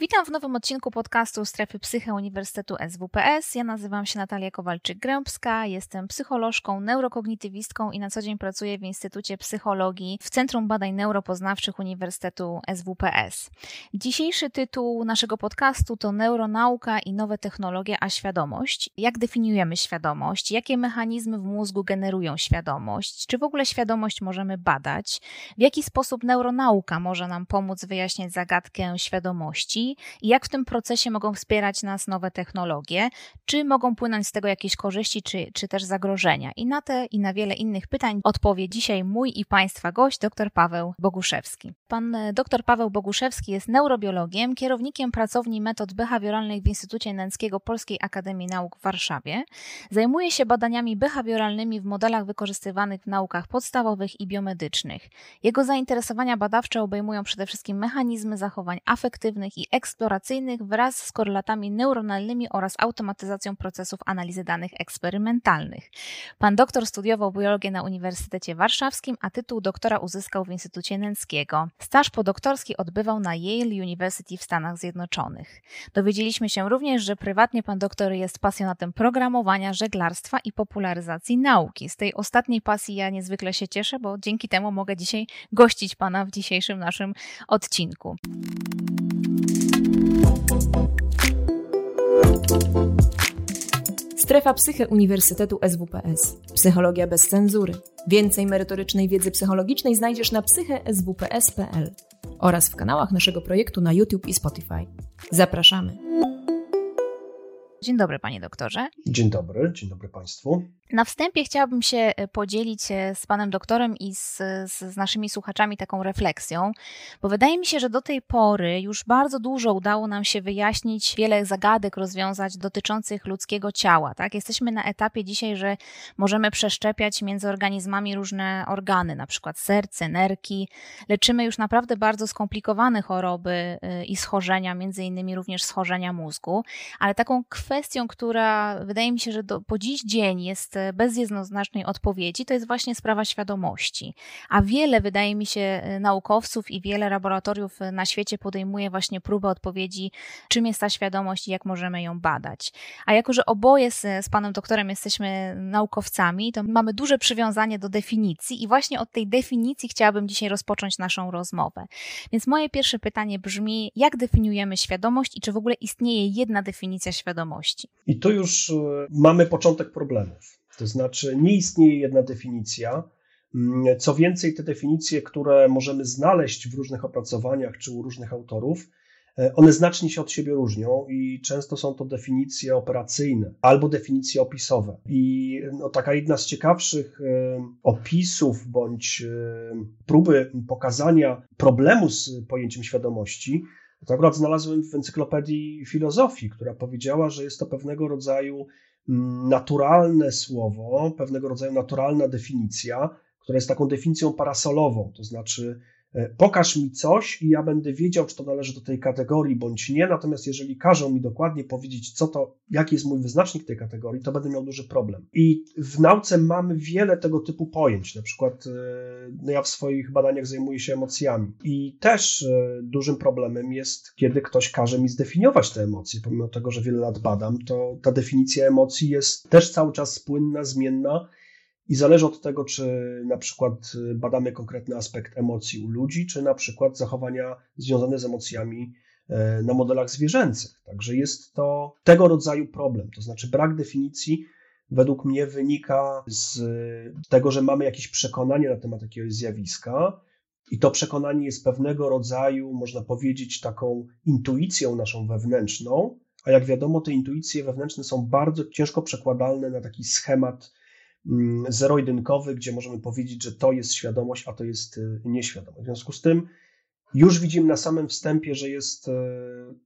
Witam w nowym odcinku podcastu Strefy Psyche Uniwersytetu SWPS. Ja nazywam się Natalia Kowalczyk-Grębska, jestem psycholożką, neurokognitywistką i na co dzień pracuję w Instytucie Psychologii w Centrum Badań Neuropoznawczych Uniwersytetu SWPS. Dzisiejszy tytuł naszego podcastu to Neuronauka i nowe technologie, a świadomość. Jak definiujemy świadomość? Jakie mechanizmy w mózgu generują świadomość? Czy w ogóle świadomość możemy badać? W jaki sposób neuronauka może nam pomóc wyjaśniać zagadkę świadomości? I jak w tym procesie mogą wspierać nas nowe technologie, czy mogą płynąć z tego jakieś korzyści, czy, czy też zagrożenia. I na te i na wiele innych pytań odpowie dzisiaj mój i Państwa gość, dr Paweł Boguszewski. Pan e, dr Paweł Boguszewski jest neurobiologiem, kierownikiem pracowni metod behawioralnych w Instytucie Nęckiego Polskiej Akademii Nauk w Warszawie. Zajmuje się badaniami behawioralnymi w modelach wykorzystywanych w naukach podstawowych i biomedycznych. Jego zainteresowania badawcze obejmują przede wszystkim mechanizmy zachowań afektywnych i eksploracyjnych wraz z korelatami neuronalnymi oraz automatyzacją procesów analizy danych eksperymentalnych. Pan doktor studiował biologię na Uniwersytecie Warszawskim, a tytuł doktora uzyskał w Instytucie Nęckiego. Staż podoktorski odbywał na Yale University w Stanach Zjednoczonych. Dowiedzieliśmy się również, że prywatnie pan doktor jest pasjonatem programowania, żeglarstwa i popularyzacji nauki. Z tej ostatniej pasji ja niezwykle się cieszę, bo dzięki temu mogę dzisiaj gościć pana w dzisiejszym naszym odcinku. Strefa Psyche Uniwersytetu SWPS. Psychologia bez cenzury. Więcej merytorycznej wiedzy psychologicznej znajdziesz na psycheswps.pl oraz w kanałach naszego projektu na YouTube i Spotify. Zapraszamy. Dzień dobry, panie doktorze. Dzień dobry, dzień dobry państwu. Na wstępie chciałabym się e, podzielić e, z panem doktorem i z, z, naszymi słuchaczami taką refleksją, bo wydaje mi się, że do tej pory już bardzo dużo udało nam się wyjaśnić, wiele zagadek rozwiązać dotyczących ludzkiego ciała. Tak? Jesteśmy na etapie dzisiaj, że możemy przeszczepiać między organizmami różne organy, na przykład serce, nerki. Leczymy już naprawdę bardzo skomplikowane choroby e, i schorzenia, między innymi również schorzenia mózgu, ale taką kwestią, która wydaje mi się, że do, po dziś dzień jest bez jednoznacznej odpowiedzi, to jest właśnie sprawa świadomości. A wiele, wydaje mi się, naukowców i wiele laboratoriów na świecie podejmuje właśnie próbę odpowiedzi, czym jest ta świadomość i jak możemy ją badać. A jako, że oboje z, z panem doktorem jesteśmy naukowcami, to mamy duże przywiązanie do definicji i właśnie od tej definicji chciałabym dzisiaj rozpocząć naszą rozmowę. Więc moje pierwsze pytanie brzmi, jak definiujemy świadomość i czy w ogóle istnieje jedna definicja świadomości? I tu już e, mamy początek problemów. To znaczy, nie istnieje jedna definicja. Co więcej, te definicje, które możemy znaleźć w różnych opracowaniach czy u różnych autorów, one znacznie się od siebie różnią i często są to definicje operacyjne albo definicje opisowe. I no, taka jedna z ciekawszych e, opisów bądź e, próby pokazania problemu z pojęciem świadomości, to akurat znalazłem w encyklopedii filozofii, która powiedziała, że jest to pewnego rodzaju naturalne słowo, pewnego rodzaju naturalna definicja, która jest taką definicją parasolową, to znaczy pokaż mi coś i ja będę wiedział, czy to należy do tej kategorii bądź nie. Natomiast jeżeli każą mi dokładnie powiedzieć, co to, jaki jest mój wyznacznik tej kategorii, to będę miał duży problem. I w nauce mamy wiele tego typu pojęć. Na przykład e, no ja w swoich badaniach zajmuję się emocjami. I też e, dużym problemem jest, kiedy ktoś każe mi zdefiniować te emocje. Pomimo tego, że wiele lat badam, to ta definicja emocji jest też cały czas płynna, zmienna i zależy od tego, czy na przykład badamy konkretny aspekt emocji u ludzi, czy na przykład zachowania związane z emocjami e, na modelach zwierzęcych. Także jest to tego rodzaju problem. To znaczy, brak definicji według mnie wynika z tego, że mamy jakieś przekonanie na temat jakiegoś zjawiska. I to przekonanie jest pewnego rodzaju, można powiedzieć, taką intuicją naszą wewnętrzną, a jak wiadomo, te intuicje wewnętrzne są bardzo ciężko przekładalne na taki schemat zero-jedynkowy, gdzie możemy powiedzieć, że to jest świadomość, a to jest y, nieświadomość. W związku z tym już widzimy na samym wstępie, że jest y,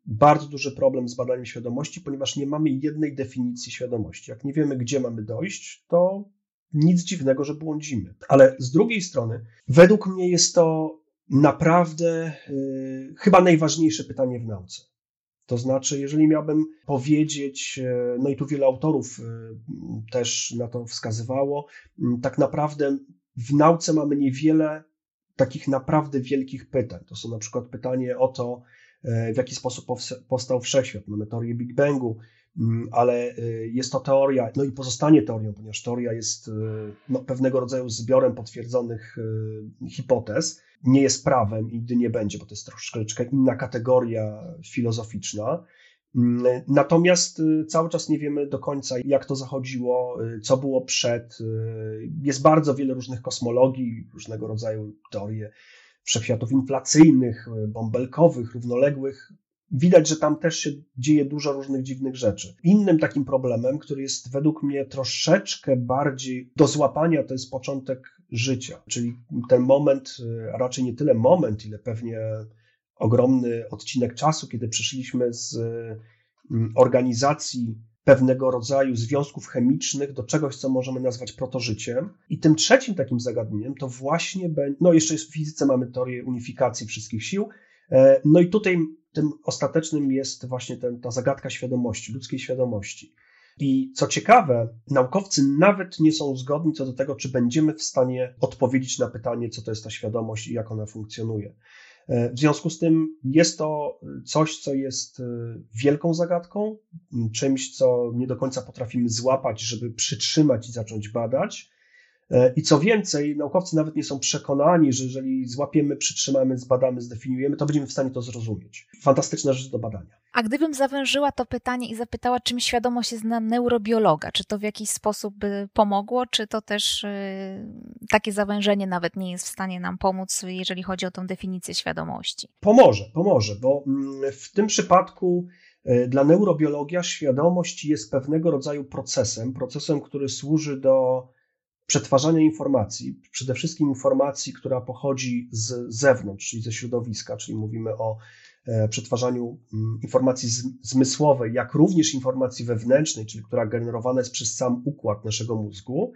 bardzo duży problem z badaniem świadomości, ponieważ nie mamy jednej definicji świadomości. Jak nie wiemy, gdzie mamy dojść, to nic dziwnego, że błądzimy. Ale z drugiej strony, według mnie jest to naprawdę yy, chyba najważniejsze pytanie w nauce. To znaczy, jeżeli miałbym powiedzieć, e, no i tu wiele autorów e, też na to wskazywało, tak naprawdę w nauce mamy niewiele takich naprawdę wielkich pytań. To są na przykład pytanie o to, w jaki sposób powstał wszechświat. Mamy teorię Big Bangu, ale jest to teoria, no i pozostanie teorią, ponieważ teoria jest no, pewnego rodzaju zbiorem potwierdzonych hipotez. Nie jest prawem i nigdy nie będzie, bo to jest troszeczkę inna kategoria filozoficzna. Mm, natomiast y, cały czas nie wiemy do końca, jak to zachodziło, y, co było przed. Y, jest bardzo wiele różnych kosmologii, różnego rodzaju teorie wszechświatów inflacyjnych, bąbelkowych, równoległych. Widać, że tam też się dzieje dużo różnych dziwnych rzeczy. Innym takim problemem, który jest według mnie troszeczkę bardziej do złapania, to jest początek życia, czyli ten moment, a raczej nie tyle moment, ile pewnie ogromny odcinek czasu, kiedy przeszliśmy z mm, organizacji pewnego rodzaju związków chemicznych do czegoś, co możemy nazwać protożyciem. I tym trzecim takim zagadnieniem to właśnie, no jeszcze w fizyce mamy teorię unifikacji wszystkich sił, e, no i tutaj tym ostatecznym jest właśnie ten, ta zagadka świadomości, ludzkiej świadomości. I co ciekawe, naukowcy nawet nie są zgodni co do tego, czy będziemy w stanie odpowiedzieć na pytanie, co to jest ta świadomość i jak ona funkcjonuje. E, w związku z tym jest to coś, co jest e, wielką zagadką, czymś, co nie do końca potrafimy złapać, żeby przytrzymać i zacząć badać. E, I co więcej, naukowcy nawet nie są przekonani, że jeżeli złapiemy, przytrzymamy, zbadamy, zdefiniujemy, to będziemy w stanie to zrozumieć. Fantastyczna rzecz do badania. A gdybym zawężyła to pytanie i zapytała, czym świadomość jest na neurobiologa, czy to w jakiś sposób by pomogło, czy to też yy, takie zawężenie nawet nie jest w stanie nam pomóc, jeżeli chodzi o tą definicję świadomości? Pomoże, pomoże, bo mm, w tym przypadku y, dla neurobiologia świadomość jest pewnego rodzaju procesem, procesem, który służy do przetwarzania informacji, przede wszystkim informacji, która pochodzi z zewnątrz, czyli ze środowiska, czyli mówimy o e, przetwarzaniu mm, informacji zmysłowej, jak również informacji wewnętrznej, czyli która generowana jest przez sam układ naszego mózgu,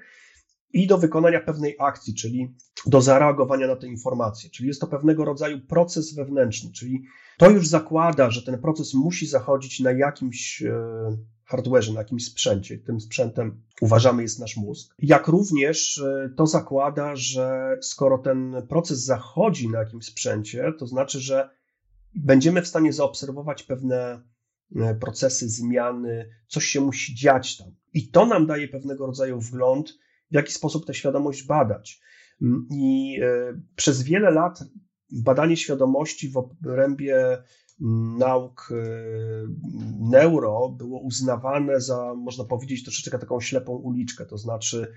i do wykonania pewnej akcji, czyli do zareagowania na te informacje. Czyli jest to pewnego rodzaju proces wewnętrzny, czyli to już zakłada, że ten proces musi zachodzić na jakimś e, hardwareze, na jakimś sprzęcie. Tym sprzętem uważamy jest nasz mózg. Jak również e, to zakłada, że skoro ten proces zachodzi na jakimś sprzęcie, to znaczy, że będziemy w stanie zaobserwować pewne e, procesy, zmiany, coś się musi dziać tam. I to nam daje pewnego rodzaju wgląd, w jaki sposób tę świadomość badać. Mm, I e, przez wiele lat badanie świadomości w obrębie nauk e, neuro było uznawane za, można powiedzieć, troszeczkę taką ślepą uliczkę. To znaczy,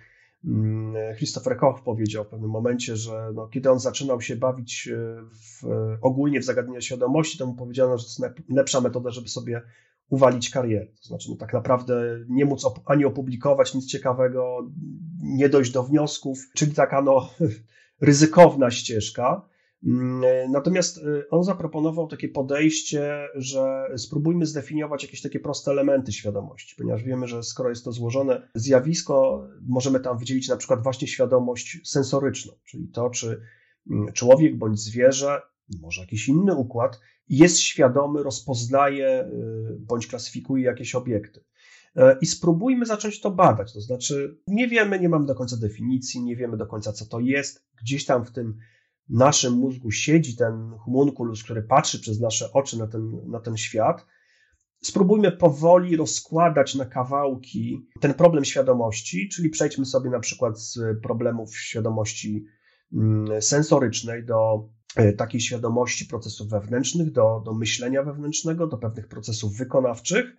mm, Christopher Koch powiedział w pewnym momencie, że no, kiedy on zaczynał się bawić e, w, ogólnie w zagadnienia świadomości, to mu powiedziano, że to jest najlepsza metoda, żeby sobie uwalić karierę. To znaczy, no, tak naprawdę nie móc op ani opublikować nic ciekawego, nie dojść do wniosków, czyli taka no, ryzykowna ścieżka. Mm, natomiast y, on zaproponował takie podejście, że spróbujmy zdefiniować jakieś takie proste elementy świadomości, ponieważ wiemy, że skoro jest to złożone zjawisko, możemy tam wydzielić na przykład właśnie świadomość sensoryczną, czyli to, czy mm, człowiek bądź zwierzę, może jakiś inny układ, jest świadomy, rozpoznaje y, bądź klasyfikuje jakieś obiekty. E, I spróbujmy zacząć to badać. To znaczy, nie wiemy, nie mamy do końca definicji, nie wiemy do końca, co to jest. Gdzieś tam w tym naszym mózgu siedzi ten homunculus, który patrzy przez nasze oczy na ten, na ten świat, spróbujmy powoli rozkładać na kawałki ten problem świadomości, czyli przejdźmy sobie na przykład z problemów świadomości mm, sensorycznej do e, takiej świadomości procesów wewnętrznych, do, do myślenia wewnętrznego, do pewnych procesów wykonawczych.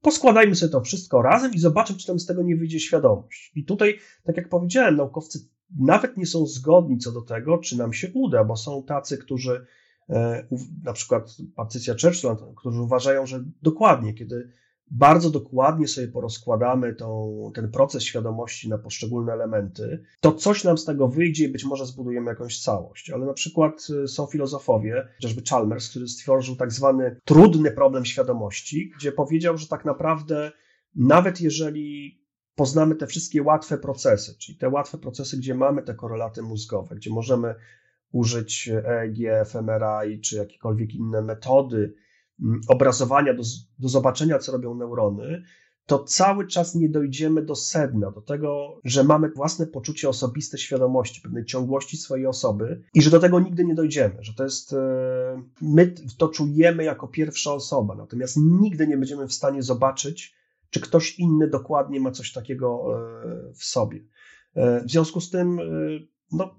Poskładajmy sobie to wszystko razem i zobaczymy, czy tam z tego nie wyjdzie świadomość. I tutaj, tak jak powiedziałem, naukowcy nawet nie są zgodni co do tego, czy nam się uda, bo są tacy, którzy, e, na przykład Patrycja Churchland, którzy uważają, że dokładnie, kiedy bardzo dokładnie sobie porozkładamy tą, ten proces świadomości na poszczególne elementy, to coś nam z tego wyjdzie i być może zbudujemy jakąś całość. Ale na przykład e, są filozofowie, chociażby Chalmers, który stworzył tak zwany trudny problem świadomości, gdzie powiedział, że tak naprawdę nawet jeżeli poznamy te wszystkie łatwe procesy, czyli te łatwe procesy, gdzie mamy te korelaty mózgowe, gdzie możemy użyć EEG, fMRI czy jakiekolwiek inne metody obrazowania do, do zobaczenia, co robią neurony, to cały czas nie dojdziemy do sedna, do tego, że mamy własne poczucie osobiste świadomości, pewnej ciągłości swojej osoby i że do tego nigdy nie dojdziemy, że to jest, e, my to czujemy jako pierwsza osoba, natomiast nigdy nie będziemy w stanie zobaczyć, czy ktoś inny dokładnie ma coś takiego e, w sobie. E, w związku z tym, no,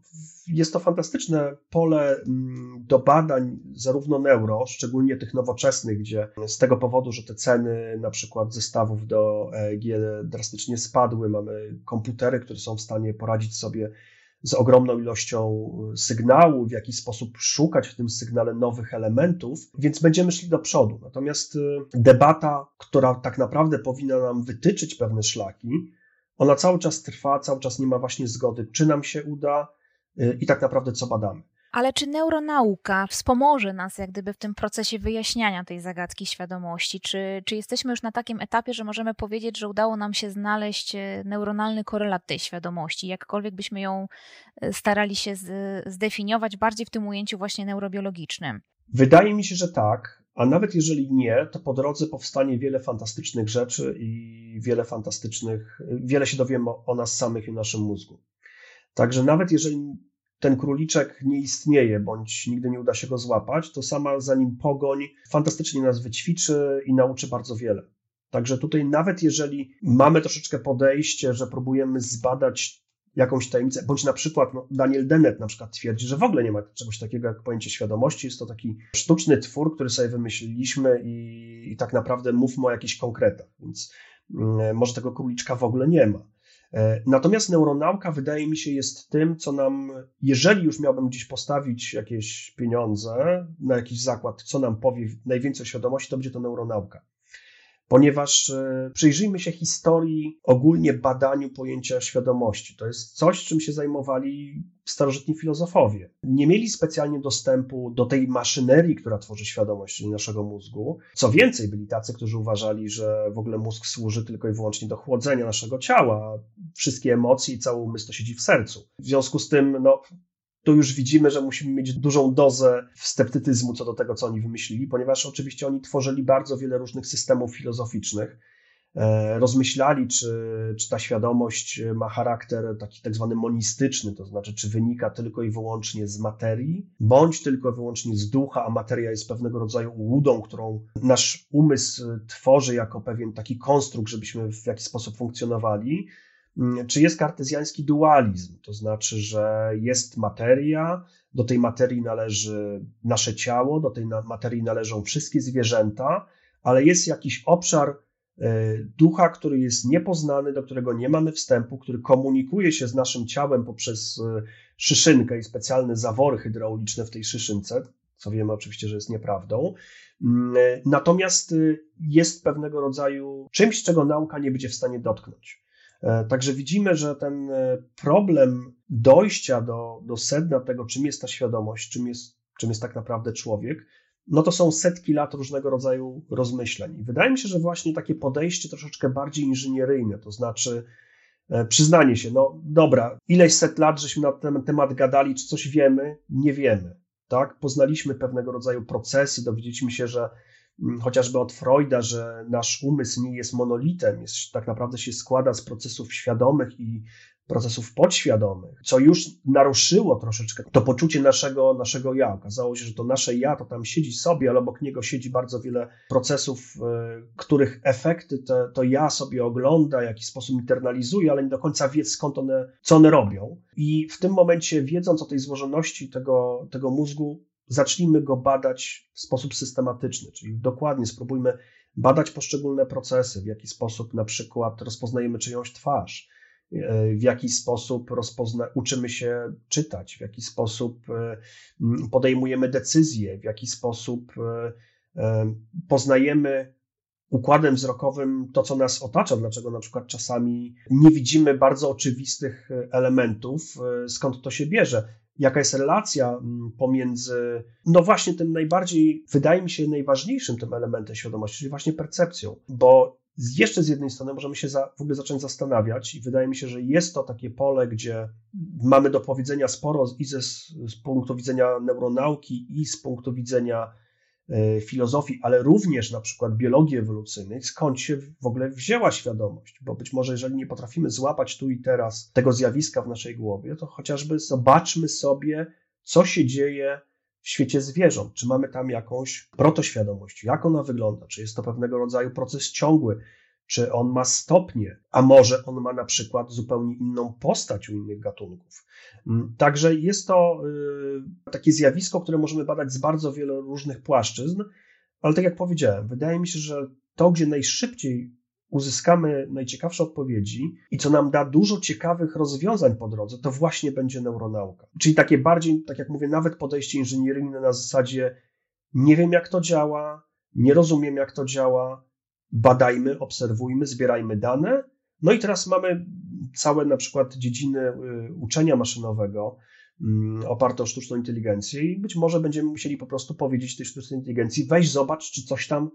jest to fantastyczne pole mm, do badań, zarówno neuro, szczególnie tych nowoczesnych, gdzie z tego powodu, że te ceny na przykład zestawów do EEG drastycznie spadły, mamy komputery, które są w stanie poradzić sobie z ogromną ilością sygnału, w jaki sposób szukać w tym sygnale nowych elementów, więc będziemy szli do przodu. Natomiast y, debata, która tak naprawdę powinna nam wytyczyć pewne szlaki, ona cały czas trwa, cały czas nie ma właśnie zgody, czy nam się uda, i tak naprawdę co badamy. Ale czy neuronauka wspomoże nas jak gdyby w tym procesie wyjaśniania tej zagadki świadomości? Czy, czy jesteśmy już na takim etapie, że możemy powiedzieć, że udało nam się znaleźć e, neuronalny korelat tej świadomości, jakkolwiek byśmy ją e, starali się z, zdefiniować bardziej w tym ujęciu właśnie neurobiologicznym? Wydaje mi się, że tak, a nawet jeżeli nie, to po drodze powstanie wiele fantastycznych rzeczy i wiele fantastycznych, wiele się dowiemy o nas samych i naszym mózgu. Także nawet jeżeli ten króliczek nie istnieje, bądź nigdy nie uda się go złapać, to sama za nim pogoń fantastycznie nas wyćwiczy i nauczy bardzo wiele. Także tutaj, nawet jeżeli mamy troszeczkę podejście, że próbujemy zbadać jakąś tajemnicę, bądź na przykład no, Daniel Dennett na przykład twierdzi, że w ogóle nie ma czegoś takiego jak pojęcie świadomości, jest to taki sztuczny twór, który sobie wymyśliliśmy i, i tak naprawdę mówmy o jakichś konkretach, więc y, może tego króliczka w ogóle nie ma. E, natomiast neuronauka wydaje mi się jest tym, co nam, jeżeli już miałbym gdzieś postawić jakieś pieniądze na jakiś zakład, co nam powie najwięcej świadomości, to będzie to neuronauka ponieważ e, przyjrzyjmy się historii, ogólnie badaniu pojęcia świadomości. To jest coś, czym się zajmowali starożytni filozofowie. Nie mieli specjalnie dostępu do tej maszynerii, która tworzy świadomość, czyli naszego mózgu. Co więcej, byli tacy, którzy uważali, że w ogóle mózg służy tylko i wyłącznie do chłodzenia naszego ciała. Wszystkie emocje i cały umysł to siedzi w sercu. W związku z tym, no, to już widzimy, że musimy mieć dużą dozę sceptycyzmu co do tego, co oni wymyślili, ponieważ oczywiście oni tworzyli bardzo wiele różnych systemów filozoficznych. E, rozmyślali, czy, czy ta świadomość ma charakter taki tak zwany monistyczny, to znaczy, czy wynika tylko i wyłącznie z materii, bądź tylko i wyłącznie z ducha, a materia jest pewnego rodzaju łudą, którą nasz umysł tworzy jako pewien taki konstrukt, żebyśmy w jakiś sposób funkcjonowali czy jest kartezjański dualizm, to znaczy, że jest materia, do tej materii należy nasze ciało, do tej materii należą wszystkie zwierzęta, ale jest jakiś obszar e, ducha, który jest niepoznany, do którego nie mamy wstępu, który komunikuje się z naszym ciałem poprzez e, szyszynkę i specjalne zawory hydrauliczne w tej szyszynce, co wiemy oczywiście, że jest nieprawdą. Mm, e, natomiast jest pewnego rodzaju czymś, czego nauka nie będzie w stanie dotknąć. E, także widzimy, że ten e, problem dojścia do, do sedna tego, czym jest ta świadomość, czym jest, czym jest tak naprawdę człowiek, no to są setki lat różnego rodzaju rozmyśleń. I wydaje mi się, że właśnie takie podejście troszeczkę bardziej inżynieryjne, to znaczy e, przyznanie się, no dobra, ileś set lat żeśmy na ten temat gadali, czy coś wiemy, nie wiemy. Tak? Poznaliśmy pewnego rodzaju procesy, dowiedzieliśmy się, że chociażby od Freuda, że nasz umysł nie jest monolitem, jest, tak naprawdę się składa z procesów świadomych i procesów podświadomych, co już naruszyło troszeczkę to poczucie naszego, naszego ja. Okazało się, że to nasze ja to tam siedzi sobie, ale obok niego siedzi bardzo wiele procesów, e, których efekty to, to ja sobie ogląda, w jakiś sposób internalizuje, ale nie do końca wie skąd one, co one robią. I w tym momencie, wiedząc o tej złożoności tego, tego mózgu, zacznijmy go badać w sposób systematyczny, czyli dokładnie spróbujmy badać poszczególne procesy, w jaki sposób na przykład rozpoznajemy czyjąś twarz, e, w jaki sposób rozpozna, uczymy się czytać, w jaki sposób e, podejmujemy decyzje, w jaki sposób e, poznajemy układem wzrokowym to, co nas otacza, dlaczego na przykład czasami nie widzimy bardzo oczywistych elementów, skąd to się bierze jaka jest relacja mm, pomiędzy, no właśnie tym najbardziej, wydaje mi się, najważniejszym tym elementem świadomości, czyli właśnie percepcją, bo jeszcze z jednej strony możemy się za, w ogóle zacząć zastanawiać i wydaje mi się, że jest to takie pole, gdzie mamy do powiedzenia sporo i ze, z punktu widzenia neuronauki i z punktu widzenia filozofii, ale również na przykład biologii ewolucyjnej, skąd się w ogóle wzięła świadomość. Bo być może, jeżeli nie potrafimy złapać tu i teraz tego zjawiska w naszej głowie, to chociażby zobaczmy sobie, co się dzieje w świecie zwierząt. Czy mamy tam jakąś protoświadomość? Jak ona wygląda? Czy jest to pewnego rodzaju proces ciągły? Czy on ma stopnie? A może on ma na przykład zupełnie inną postać u innych gatunków? Mm, także jest to y, takie zjawisko, które możemy badać z bardzo wielu różnych płaszczyzn, ale tak jak powiedziałem, wydaje mi się, że to, gdzie najszybciej uzyskamy najciekawsze odpowiedzi i co nam da dużo ciekawych rozwiązań po drodze, to właśnie będzie neuronauka. Czyli takie bardziej, tak jak mówię, nawet podejście inżynieryjne na zasadzie nie wiem jak to działa, nie rozumiem jak to działa, badajmy, obserwujmy, zbierajmy dane. No i teraz mamy całe na przykład dziedziny y, uczenia maszynowego mm, oparte o sztuczną inteligencję i być może będziemy musieli po prostu powiedzieć tej sztucznej inteligencji weź zobacz, czy coś tam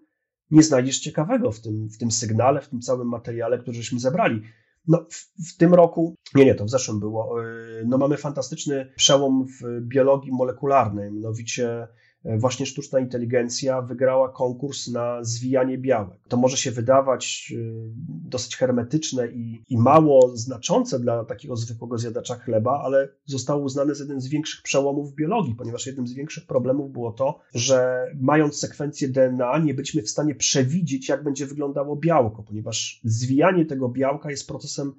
nie znajdziesz ciekawego w tym, w tym sygnale, w tym całym materiale, który żeśmy zebrali. No, w, w, tym roku, nie, nie, to w zeszłym było, y, no mamy fantastyczny przełom w biologii molekularnej, mianowicie właśnie sztuczna inteligencja wygrała konkurs na zwijanie białek. To może się wydawać e, dosyć hermetyczne i, i mało znaczące dla takiego zwykłego zjadacza chleba, ale zostało uznane za jeden z większych przełomów w biologii, ponieważ jednym z większych problemów było to, że mając sekwencję DNA, nie byliśmy w stanie przewidzieć, jak będzie wyglądało białko, ponieważ zwijanie tego białka jest procesem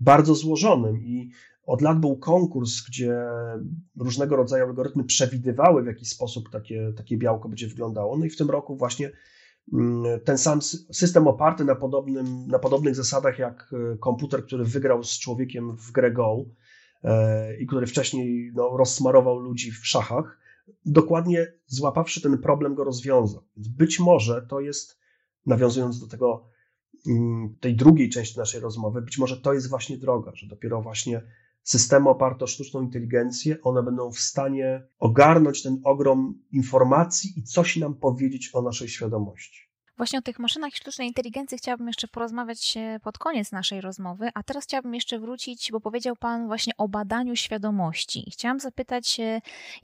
bardzo złożonym i od lat był konkurs, gdzie różnego rodzaju algorytmy przewidywały, w jaki sposób takie, takie białko będzie wyglądało. No i w tym roku właśnie mm, ten sam system oparty na, podobnym, na podobnych zasadach jak e, komputer, który wygrał z człowiekiem w grę Go e, i który wcześniej no, rozsmarował ludzi w szachach, dokładnie złapawszy ten problem go rozwiązał. Więc być może to jest, nawiązując do tego, mm, tej drugiej części naszej rozmowy, być może to jest właśnie droga, że dopiero właśnie systemy oparte o sztuczną inteligencję, one będą w stanie ogarnąć ten ogrom informacji i coś nam powiedzieć o naszej świadomości. Właśnie o tych maszynach sztucznej inteligencji chciałabym jeszcze porozmawiać pod koniec naszej rozmowy, a teraz chciałabym jeszcze wrócić, bo powiedział Pan właśnie o badaniu świadomości. Chciałam zapytać,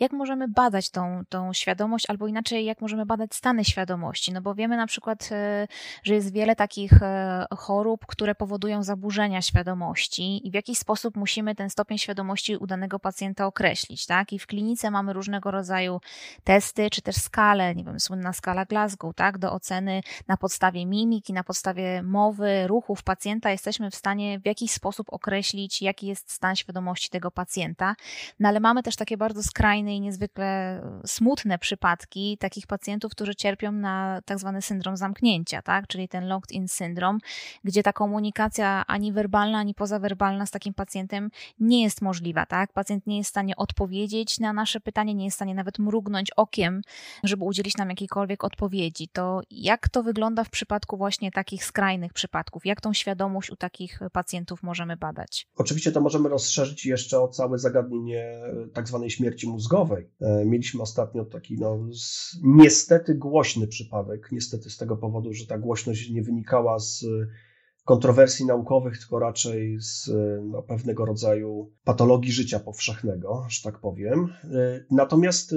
jak możemy badać tą, tą świadomość, albo inaczej, jak możemy badać stany świadomości. No bo wiemy na przykład, e, że jest wiele takich e, chorób, które powodują zaburzenia świadomości i w jakiś sposób musimy ten stopień świadomości u danego pacjenta określić, tak? I w klinice mamy różnego rodzaju testy, czy też skale, nie wiem, słynna skala Glasgow, tak? Do oceny na podstawie mimiki, na podstawie mowy, ruchów pacjenta jesteśmy w stanie w jakiś sposób określić, jaki jest stan świadomości tego pacjenta. No ale mamy też takie bardzo skrajne i niezwykle smutne przypadki takich pacjentów, którzy cierpią na tak zwany syndrom zamknięcia, tak? czyli ten locked in syndrom, gdzie ta komunikacja ani werbalna, ani pozawerbalna z takim pacjentem nie jest możliwa. Tak? Pacjent nie jest w stanie odpowiedzieć na nasze pytanie, nie jest w stanie nawet mrugnąć okiem, żeby udzielić nam jakiejkolwiek odpowiedzi. To jak to wygląda w przypadku właśnie takich skrajnych przypadków? Jak tą świadomość u takich pacjentów możemy badać? Oczywiście to możemy rozszerzyć jeszcze o całe zagadnienie tak zwanej śmierci mózgowej. E, mieliśmy ostatnio taki no, niestety głośny przypadek, niestety z tego powodu, że ta głośność nie wynikała z kontrowersji naukowych, tylko raczej z no, pewnego rodzaju patologii życia powszechnego, że tak powiem. E, natomiast e,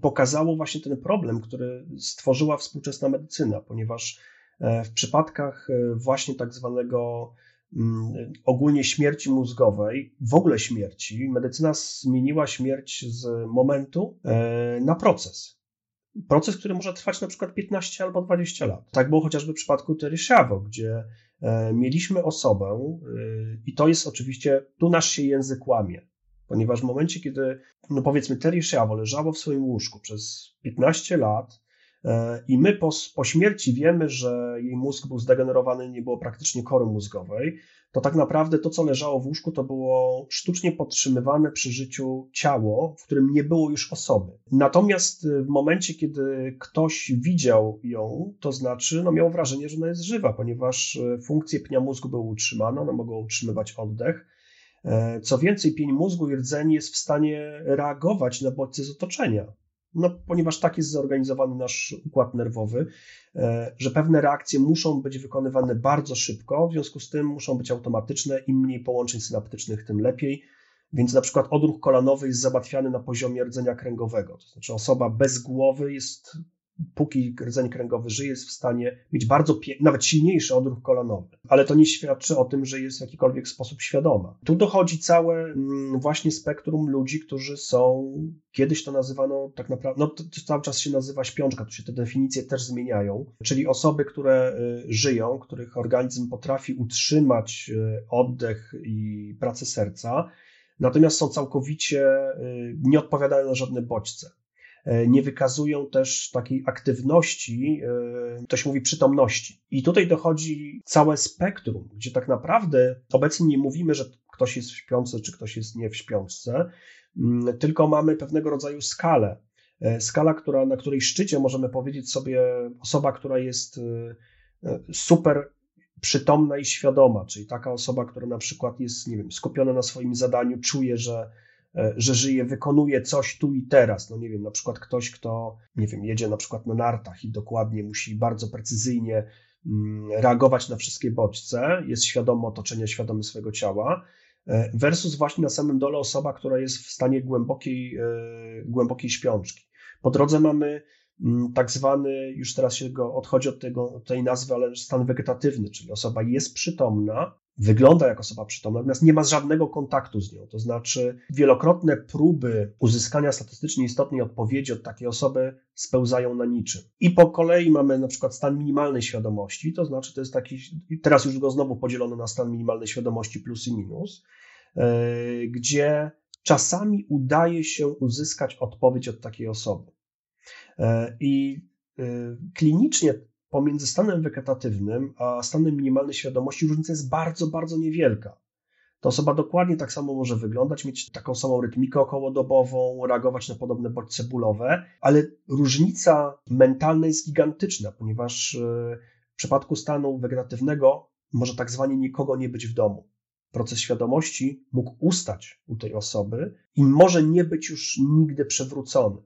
pokazało właśnie ten problem, który stworzyła współczesna medycyna, ponieważ e, w przypadkach e, właśnie tak zwanego mm, ogólnie śmierci mózgowej, w ogóle śmierci, medycyna zmieniła śmierć z momentu e, na proces. Proces, który może trwać na przykład 15 albo 20 lat. Tak było chociażby w przypadku Terry Schiavo, gdzie mieliśmy osobę, i to jest oczywiście, tu nasz się język łamie, ponieważ w momencie, kiedy, no powiedzmy, Terry Schiavo leżało w swoim łóżku przez 15 lat e, i my po, po śmierci wiemy, że jej mózg był zdegenerowany, nie było praktycznie kory mózgowej, to tak naprawdę to, co leżało w łóżku, to było sztucznie podtrzymywane przy życiu ciało, w którym nie było już osoby. Natomiast w momencie, kiedy ktoś widział ją, to znaczy no, miał wrażenie, że ona jest żywa, ponieważ e, funkcje pnia mózgu były utrzymane, one mogą utrzymywać oddech, E, co więcej, pień mózgu i rdzeń jest w stanie reagować na bodźce z otoczenia. No, ponieważ tak jest zorganizowany nasz układ nerwowy, e, że pewne reakcje muszą być wykonywane bardzo szybko, w związku z tym muszą być automatyczne. Im mniej połączeń synaptycznych, tym lepiej. Więc na przykład odruch kolanowy jest załatwiany na poziomie rdzenia kręgowego. To znaczy osoba bez głowy jest póki rdzeń kręgowy żyje, jest w stanie mieć bardzo, nawet silniejszy odruch kolanowy. Ale to nie świadczy o tym, że jest w jakikolwiek sposób świadoma. Tu dochodzi całe mm, właśnie spektrum ludzi, którzy są, kiedyś to nazywano tak naprawdę, no to, to cały czas się nazywa śpiączka, tu się te definicje też zmieniają, czyli osoby, które y, żyją, których organizm potrafi utrzymać y, oddech i pracę serca, natomiast są całkowicie, y, nie odpowiadają na żadne bodźce. E, nie wykazują też takiej aktywności, e, to się mówi przytomności. I tutaj dochodzi całe spektrum, gdzie tak naprawdę obecnie nie mówimy, że ktoś jest w śpiące, czy ktoś jest nie w śpiączce, mm, tylko mamy pewnego rodzaju skalę. E, skala, która, na której szczycie możemy powiedzieć sobie osoba, która jest super przytomna i świadoma, czyli taka osoba, która na przykład jest, nie wiem, skupiona na swoim zadaniu, czuje, że że żyje, wykonuje coś tu i teraz. No nie wiem, na przykład ktoś, kto, nie wiem, jedzie na przykład na nartach i dokładnie musi bardzo precyzyjnie mm, reagować na wszystkie bodźce, jest świadomy otoczenia, świadomy swojego ciała, e, versus właśnie na samym dole osoba, która jest w stanie głębokiej, e, głębokiej śpiączki. Po drodze mamy mm, tak zwany, już teraz się go odchodzi od, tego, tej nazwy, ale stan wegetatywny, czyli osoba jest przytomna, wygląda jak osoba przytomna, natomiast nie ma żadnego kontaktu z nią. To znaczy, wielokrotne próby uzyskania statystycznie istotnej odpowiedzi od takiej osoby spełzają na niczym. I po kolei mamy na przykład stan minimalnej świadomości, to znaczy, to jest taki, teraz już go znowu podzielono na stan minimalnej świadomości plus i minus, e, gdzie czasami udaje się uzyskać odpowiedź od takiej osoby. E, I e, klinicznie pomiędzy stanem wegetatywnym a stanem minimalnej świadomości różnica jest bardzo, bardzo niewielka. Ta osoba dokładnie tak samo może wyglądać, mieć taką samą rytmikę okołodobową, reagować na podobne bodźce bólowe, ale różnica mentalna jest gigantyczna, ponieważ e, w przypadku stanu wegetatywnego może tak zwanie nikogo nie być w domu. Proces świadomości mógł ustać u tej osoby i może nie być już nigdy przewrócony.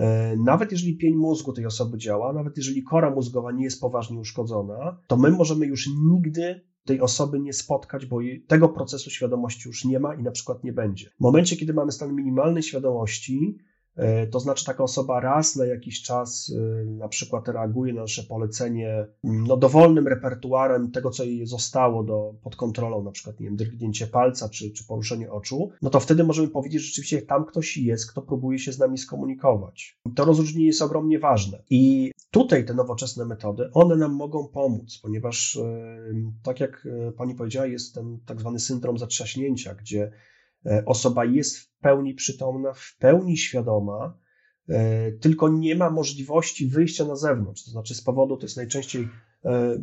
E, nawet jeżeli pień mózgu tej osoby działa, nawet jeżeli kora mózgowa nie jest poważnie uszkodzona, to my możemy już nigdy tej osoby nie spotkać, bo tego procesu świadomości już nie ma i na przykład nie będzie. W momencie, kiedy mamy stan minimalnej świadomości, to znaczy, taka osoba raz na jakiś czas e, na przykład reaguje na nasze polecenie mm, no, dowolnym repertuarem tego, co jej zostało do, pod kontrolą, na przykład nie wiem, drgnięcie palca czy, czy poruszenie oczu, no to wtedy możemy powiedzieć, że rzeczywiście tam ktoś jest, kto próbuje się z nami skomunikować. To rozróżnienie jest ogromnie ważne. I tutaj te nowoczesne metody, one nam mogą pomóc, ponieważ e, tak jak pani powiedziała, jest ten tak zwany syndrom zatrzaśnięcia, gdzie E, osoba jest w pełni przytomna, w pełni świadoma, e, tylko nie ma możliwości wyjścia na zewnątrz. To znaczy, z powodu to jest najczęściej e,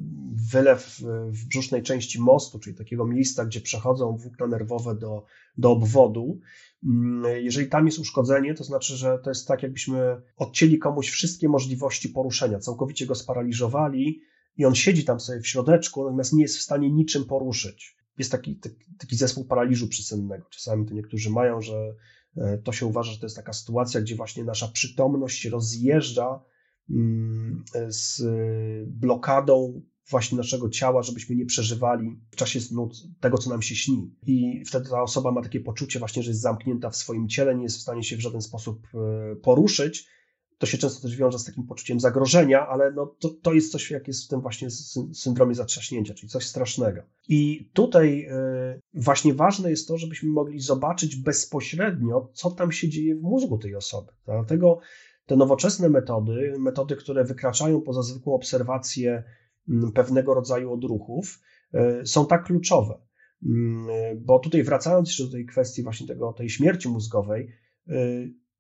wylew w brzusznej części mostu, czyli takiego miejsca, gdzie przechodzą włókna nerwowe do, do obwodu. Mm, jeżeli tam jest uszkodzenie, to znaczy, że to jest tak, jakbyśmy odcięli komuś wszystkie możliwości poruszenia, całkowicie go sparaliżowali i on siedzi tam sobie w środeczku, natomiast nie jest w stanie niczym poruszyć jest taki, taki, taki zespół paraliżu przysennego. Czasami to niektórzy mają, że e, to się uważa, że to jest taka sytuacja, gdzie właśnie nasza przytomność rozjeżdża mm, z blokadą właśnie naszego ciała, żebyśmy nie przeżywali w czasie snu tego, co nam się śni. I wtedy ta osoba ma takie poczucie właśnie, że jest zamknięta w swoim ciele, nie jest w stanie się w żaden sposób e, poruszyć, to się często też wiąże z takim poczuciem zagrożenia, ale no to, to jest coś, jak jest w tym właśnie syndromie zatrzaśnięcia, czyli coś strasznego. I tutaj y, właśnie ważne jest to, żebyśmy mogli zobaczyć bezpośrednio, co tam się dzieje w mózgu tej osoby. Dlatego te nowoczesne metody, metody, które wykraczają poza zwykłą obserwację pewnego rodzaju odruchów, y, są tak kluczowe. Mm, bo tutaj wracając jeszcze do tej kwestii właśnie tego, tej śmierci mózgowej,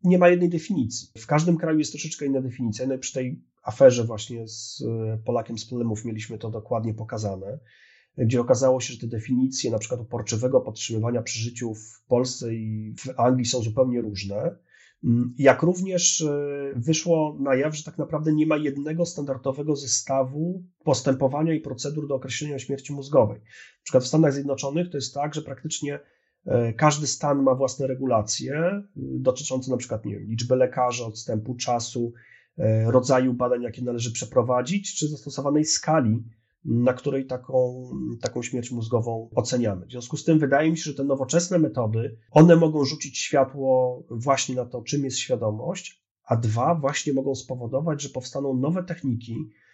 nie ma jednej definicji. W każdym kraju jest troszeczkę inna definicja. No przy tej aferze właśnie z e, Polakiem z problemów mieliśmy to dokładnie pokazane, gdzie okazało się, że te definicje na przykład uporczywego podtrzymywania przy życiu w Polsce i w Anglii są zupełnie różne. Mm, jak również e, wyszło na jaw, że tak naprawdę nie ma jednego standardowego zestawu postępowania i procedur do określenia śmierci mózgowej. Na przykład w Stanach Zjednoczonych to jest tak, że praktycznie każdy stan ma własne regulacje y, dotyczące na przykład nie wiem, liczby lekarzy, odstępu czasu, e, rodzaju badań, jakie należy przeprowadzić, czy zastosowanej skali na której taką, taką śmierć mózgową oceniamy. W związku z tym wydaje mi się, że te nowoczesne metody, one mogą rzucić światło właśnie na to, czym jest świadomość, a dwa, właśnie mogą spowodować, że powstaną nowe techniki, e,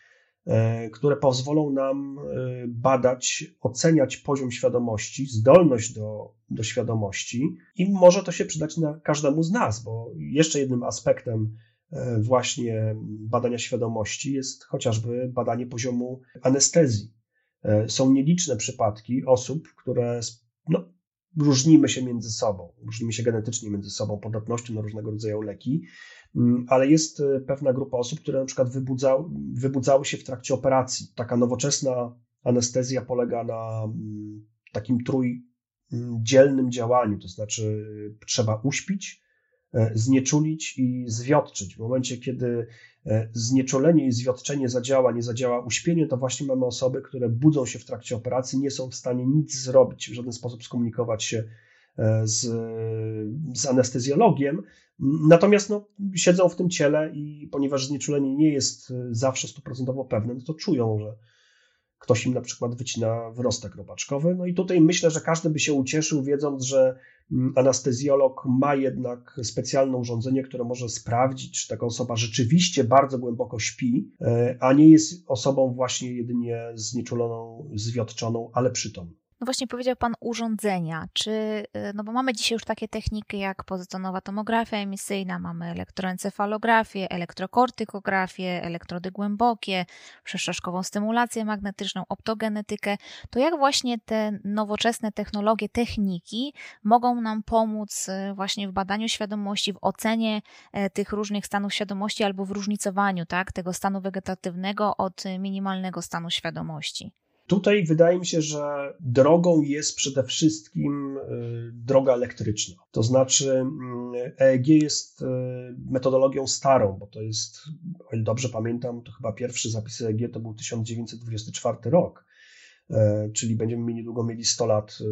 które pozwolą nam e, badać, oceniać poziom świadomości, zdolność do, do świadomości i może to się przydać na każdemu z nas, bo jeszcze jednym aspektem E, właśnie badania świadomości jest chociażby badanie poziomu anestezji. E, są nieliczne przypadki osób, które no, różnimy się między sobą, różnimy się genetycznie między sobą, podatnością na różnego rodzaju leki, mm, ale jest e, pewna grupa osób, które na przykład wybudzały, wybudzały się w trakcie operacji. Taka nowoczesna anestezja polega na mm, takim trójdzielnym działaniu, to znaczy trzeba uśpić, E, znieczulić i zwiotczyć. W momencie, kiedy e, znieczulenie i zwiotczenie zadziała, nie zadziała uśpienie, to właśnie mamy osoby, które budzą się w trakcie operacji, nie są w stanie nic zrobić, w żaden sposób skomunikować się e, z, z anestezjologiem. Natomiast no, siedzą w tym ciele i ponieważ znieczulenie nie jest zawsze stuprocentowo pewne, no to czują, że ktoś im na przykład wycina wyrostek robaczkowy. No i tutaj myślę, że każdy by się ucieszył, wiedząc, że mm, anestezjolog ma jednak specjalne urządzenie, które może sprawdzić, czy taka osoba rzeczywiście bardzo głęboko śpi, e, a nie jest osobą właśnie jedynie znieczuloną, zwiotczoną, ale przytomną. No właśnie powiedział Pan urządzenia. Czy, y, no bo mamy dzisiaj już takie techniki jak pozytonowa tomografia emisyjna, mamy elektroencefalografię, elektrokortykografię, elektrody głębokie, przestrzeszkową stymulację magnetyczną, optogenetykę. To jak właśnie te nowoczesne technologie, techniki mogą nam pomóc y, właśnie w badaniu świadomości, w ocenie e, tych różnych stanów świadomości albo w różnicowaniu tak, tego stanu wegetatywnego od minimalnego stanu świadomości? Tutaj wydaje mi się, że drogą jest przede wszystkim y, droga elektryczna. To znaczy, EEG mm, jest y, metodologią starą, bo to jest, o ile dobrze pamiętam, to chyba pierwszy zapis EEG to był 1924 rok. E, czyli będziemy niedługo mieli 100 lat y,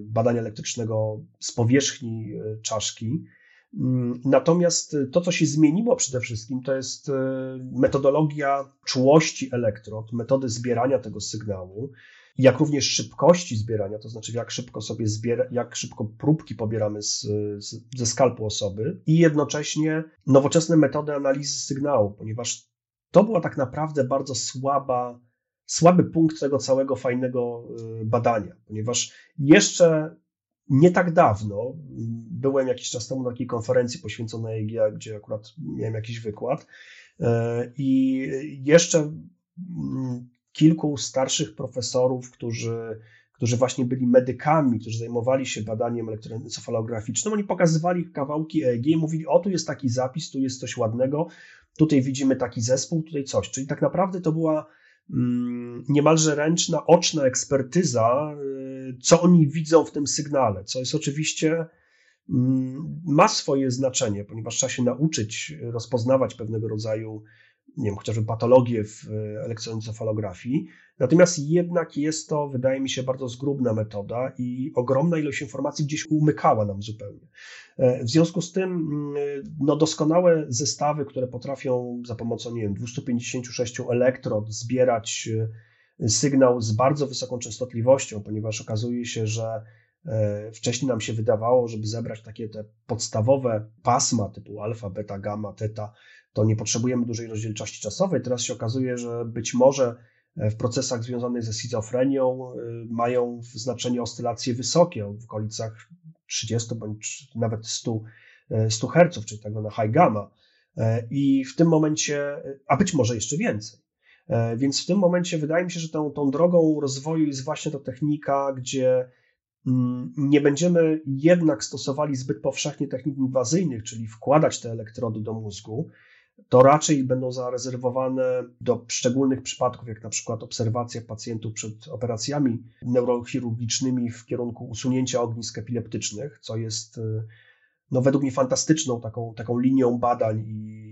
badania elektrycznego z powierzchni czaszki. Mm, natomiast to, co się zmieniło przede wszystkim, to jest e, metodologia czułości elektrod, metody zbierania tego sygnału, jak również szybkości zbierania, to znaczy jak szybko sobie zbiera, jak szybko próbki pobieramy z, z, ze skalpu osoby i jednocześnie nowoczesne metody analizy sygnału, ponieważ to była tak naprawdę bardzo słaba, słaby punkt tego całego fajnego e, badania, ponieważ jeszcze nie tak dawno byłem jakiś czas temu na takiej konferencji poświęconej EIG, gdzie akurat miałem jakiś wykład e, i jeszcze mm, kilku starszych profesorów, którzy, którzy właśnie byli medykami, którzy zajmowali się badaniem elektroencefalograficznym, oni pokazywali kawałki EEG i mówili, o tu jest taki zapis, tu jest coś ładnego, tutaj widzimy taki zespół, tutaj coś. Czyli tak naprawdę to była mm, niemalże ręczna, oczna ekspertyza, y, co oni widzą w tym sygnale, co jest oczywiście Mm, ma swoje znaczenie, ponieważ trzeba się nauczyć rozpoznawać pewnego rodzaju, nie wiem, chociażby patologie w e, elektroencefalografii. Natomiast jednak jest to, wydaje mi się, bardzo zgrubna metoda i ogromna ilość informacji gdzieś umykała nam zupełnie. E, w związku z tym, mm, no, doskonałe zestawy, które potrafią za pomocą, nie wiem, 256 elektrod zbierać e, sygnał z bardzo wysoką częstotliwością, ponieważ okazuje się, że E, wcześniej nam się wydawało, żeby zebrać takie te podstawowe pasma typu alfa, beta, gamma, teta, to nie potrzebujemy dużej rozdzielczości czasowej. Teraz się okazuje, że być może e, w procesach związanych ze schizofrenią e, mają znaczenie oscylacje wysokie, w okolicach 30 bądź nawet 100, 100 Hz, czyli tak zwana high gamma. I w tym momencie, a być może jeszcze więcej. Więc w tym momencie wydaje mi się, że tą, tą drogą rozwoju jest właśnie ta technika, gdzie Mm, nie będziemy jednak stosowali zbyt powszechnie technik inwazyjnych, czyli wkładać te elektrody do mózgu, to raczej będą zarezerwowane do szczególnych przypadków, jak na przykład obserwacja pacjentów przed operacjami neurochirurgicznymi w kierunku usunięcia ognisk epileptycznych, co jest no, według mnie fantastyczną taką, taką linią badań i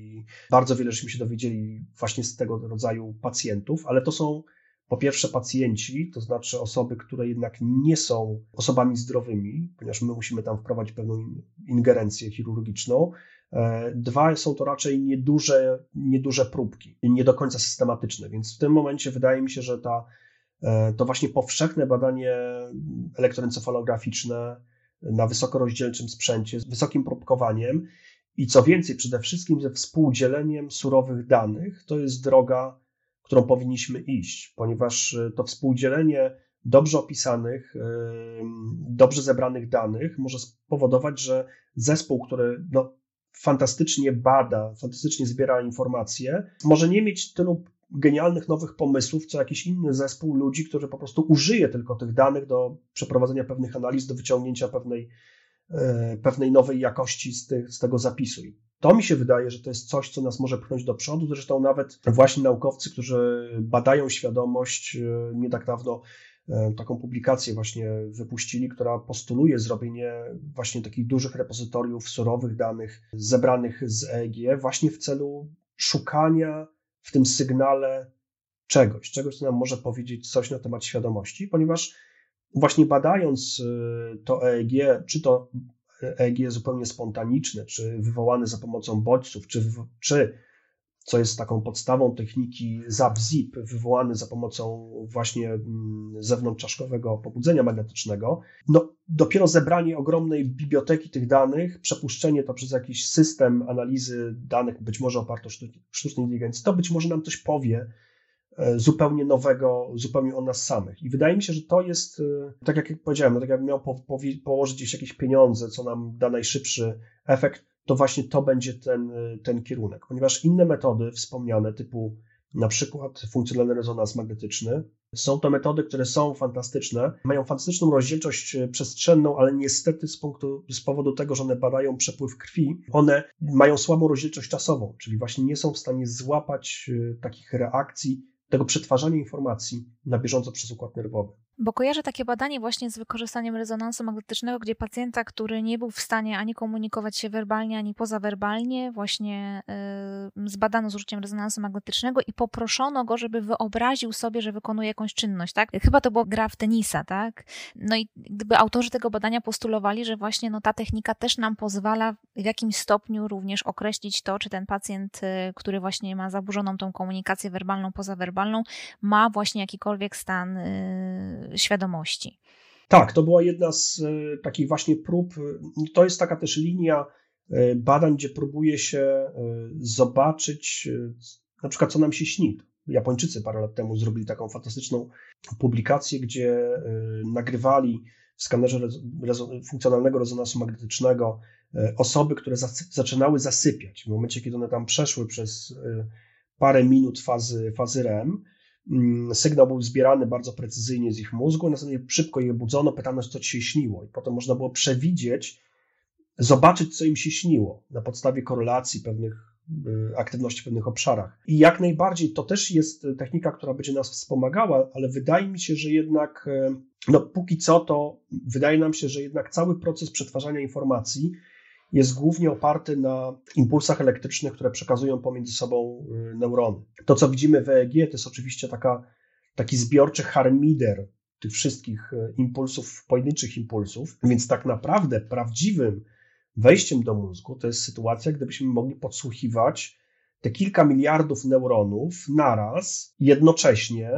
bardzo wiele żeśmy się dowiedzieli właśnie z tego rodzaju pacjentów, ale to są po pierwsze pacjenci, to znaczy osoby, które jednak nie są osobami zdrowymi, ponieważ my musimy tam wprowadzić pewną ingerencję chirurgiczną, E, dwa, są to raczej nieduże, nieduże próbki, nie do końca systematyczne, więc w tym momencie wydaje mi się, że ta, e, to właśnie powszechne badanie elektroencefalograficzne na wysokorozdzielczym sprzęcie z wysokim próbkowaniem i co więcej, przede wszystkim ze współdzieleniem surowych danych, to jest droga, którą powinniśmy iść, ponieważ e, to współdzielenie dobrze opisanych, dobrze zebranych danych może spowodować, że zespół, który no, fantastycznie bada, fantastycznie zbiera informacje, może nie mieć tylu genialnych nowych pomysłów, co jakiś inny zespół ludzi, który po prostu użyje tylko tych danych do przeprowadzenia pewnych analiz, do wyciągnięcia pewnej, e, pewnej nowej jakości z, tych, z tego zapisu. I to mi się wydaje, że to jest coś, co nas może pchnąć do przodu. Zresztą nawet właśnie naukowcy, którzy badają świadomość, e, nie tak dawno E, taką publikację właśnie wypuścili, która postuluje zrobienie właśnie takich dużych repozytoriów surowych danych zebranych z EEG właśnie w celu szukania w tym sygnale czegoś, czegoś, co nam może powiedzieć coś na temat świadomości, ponieważ właśnie badając e, to EEG, czy to EEG zupełnie spontaniczne, czy wywołane za pomocą bodźców, czy, czy co jest taką podstawą techniki ZAP-ZIP, wywołany za pomocą właśnie mm, zewnątrzczaszkowego pobudzenia magnetycznego. No, dopiero zebranie ogromnej biblioteki tych danych, przepuszczenie to przez jakiś system analizy danych, być może oparty o sztucznej inteligencji, to być może nam coś powie zupełnie nowego, zupełnie o nas samych. I wydaje mi się, że to jest, e, tak jak powiedziałem, no tak jakbym miał po, po, położyć gdzieś jakieś pieniądze, co nam da najszybszy efekt, to właśnie to będzie ten, ten kierunek, ponieważ inne metody wspomniane, typu na przykład funkcjonalny rezonans magnetyczny, są to metody, które są fantastyczne, mają fantastyczną rozdzielczość przestrzenną, ale niestety z, punktu, z powodu tego, że one badają przepływ krwi, one mają słabą rozdzielczość czasową, czyli właśnie nie są w stanie złapać e, takich reakcji, tego przetwarzania informacji na bieżąco przez układ nerwowy. Bo kojarzę takie badanie właśnie z wykorzystaniem rezonansu magnetycznego, gdzie pacjenta, który nie był w stanie ani komunikować się werbalnie, ani pozawerbalnie, właśnie yy, zbadano z użyciem rezonansu magnetycznego i poproszono go, żeby wyobraził sobie, że wykonuje jakąś czynność, tak? Chyba to była gra w tenisa, tak? No i gdyby autorzy tego badania postulowali, że właśnie no, ta technika też nam pozwala w jakimś stopniu również określić to, czy ten pacjent, yy, który właśnie ma zaburzoną tą komunikację werbalną, pozawerbalną, ma właśnie jakikolwiek stan yy, świadomości. Tak, to była jedna z e, takich właśnie prób. To jest taka też linia e, badań, gdzie próbuje się e, zobaczyć, na przykład, co nam się śni. Japończycy parę lat temu zrobili taką fantastyczną publikację, gdzie nagrywali w skanerze funkcjonalnego rezonansu magnetycznego osoby, które zaczynały zasypiać. W momencie, kiedy one tam przeszły przez parę minut fazy, fazy REM, sygnał był zbierany bardzo precyzyjnie z ich mózgu, następnie szybko je budzono, pytano, co ci się śniło. I potem można było przewidzieć, zobaczyć, co im się śniło na podstawie korelacji pewnych y, aktywności w pewnych obszarach. I jak najbardziej to też jest technika, która będzie nas wspomagała, ale wydaje mi się, że jednak, y, no póki co to wydaje nam się, że jednak cały proces przetwarzania informacji jest głównie oparty na impulsach elektrycznych, które przekazują pomiędzy sobą y, neurony. To, co widzimy w EEG, to jest oczywiście taka, taki zbiorczy harmider tych wszystkich y, impulsów, pojedynczych impulsów, więc tak naprawdę prawdziwym wejściem do mózgu to jest sytuacja, gdybyśmy mogli podsłuchiwać te kilka miliardów neuronów naraz, jednocześnie,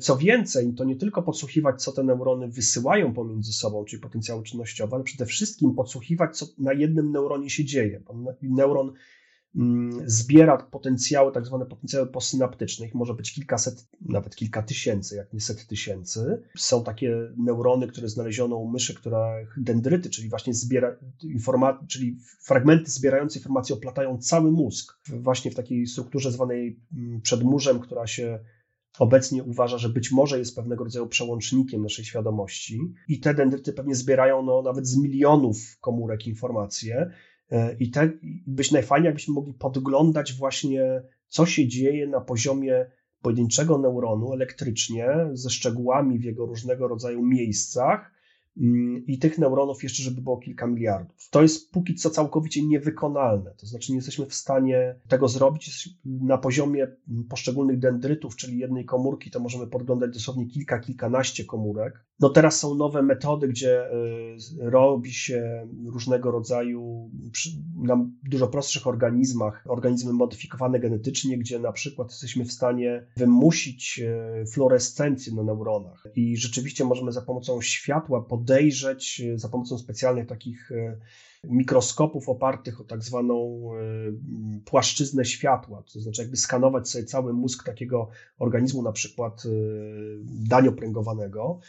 co więcej, to nie tylko podsłuchiwać, co te neurony wysyłają pomiędzy sobą, czyli potencjały czynnościowe, ale przede wszystkim podsłuchiwać, co na jednym neuronie się dzieje. Neuron mm, zbiera potencjały, tak zwane potencjały posynaptyczne. Ich może być kilkaset, nawet kilka tysięcy, jak nie set tysięcy. Są takie neurony, które znaleziono u myszy, które dendryty, czyli właśnie zbiera informacje, czyli fragmenty zbierające informacje oplatają cały mózg. Właśnie w takiej strukturze zwanej mm, przedmurzem, która się obecnie uważa, że być może jest pewnego rodzaju przełącznikiem naszej świadomości i te dendryty pewnie zbierają no, nawet z milionów komórek informacje e, i te, być najfajniej, jakbyśmy mogli podglądać właśnie, co się dzieje na poziomie pojedynczego neuronu elektrycznie, ze szczegółami w jego różnego rodzaju miejscach, i tych neuronów jeszcze, żeby było kilka miliardów. To jest póki co całkowicie niewykonalne, to znaczy nie jesteśmy w stanie tego zrobić na poziomie poszczególnych dendrytów, czyli jednej komórki, to możemy podglądać dosłownie kilka, kilkanaście komórek. No teraz są nowe metody, gdzie y, robi się różnego rodzaju na dużo prostszych organizmach, organizmy modyfikowane genetycznie, gdzie na przykład jesteśmy w stanie wymusić y, fluorescencję na neuronach i rzeczywiście możemy za pomocą światła pod podejrzeć e, za pomocą specjalnych takich e, mikroskopów opartych o tak zwaną e, płaszczyznę światła, to znaczy jakby skanować sobie cały mózg takiego organizmu, na przykład daniopręgowanego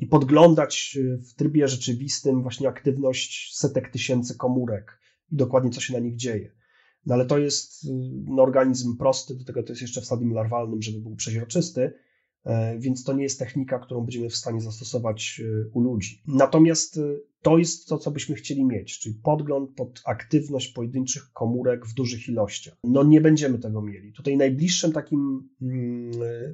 i podglądać w trybie rzeczywistym właśnie aktywność setek tysięcy komórek i dokładnie co się na nich dzieje. No ale to jest no, organizm prosty, do tego to jest jeszcze w stadium larwalnym, żeby był przeźroczysty, więc to nie jest technika, którą będziemy w stanie zastosować e, u ludzi. Natomiast e, to jest to, co byśmy chcieli mieć, czyli podgląd pod aktywność pojedynczych komórek w dużych ilościach. No nie będziemy tego mieli. Tutaj najbliższym takim mm,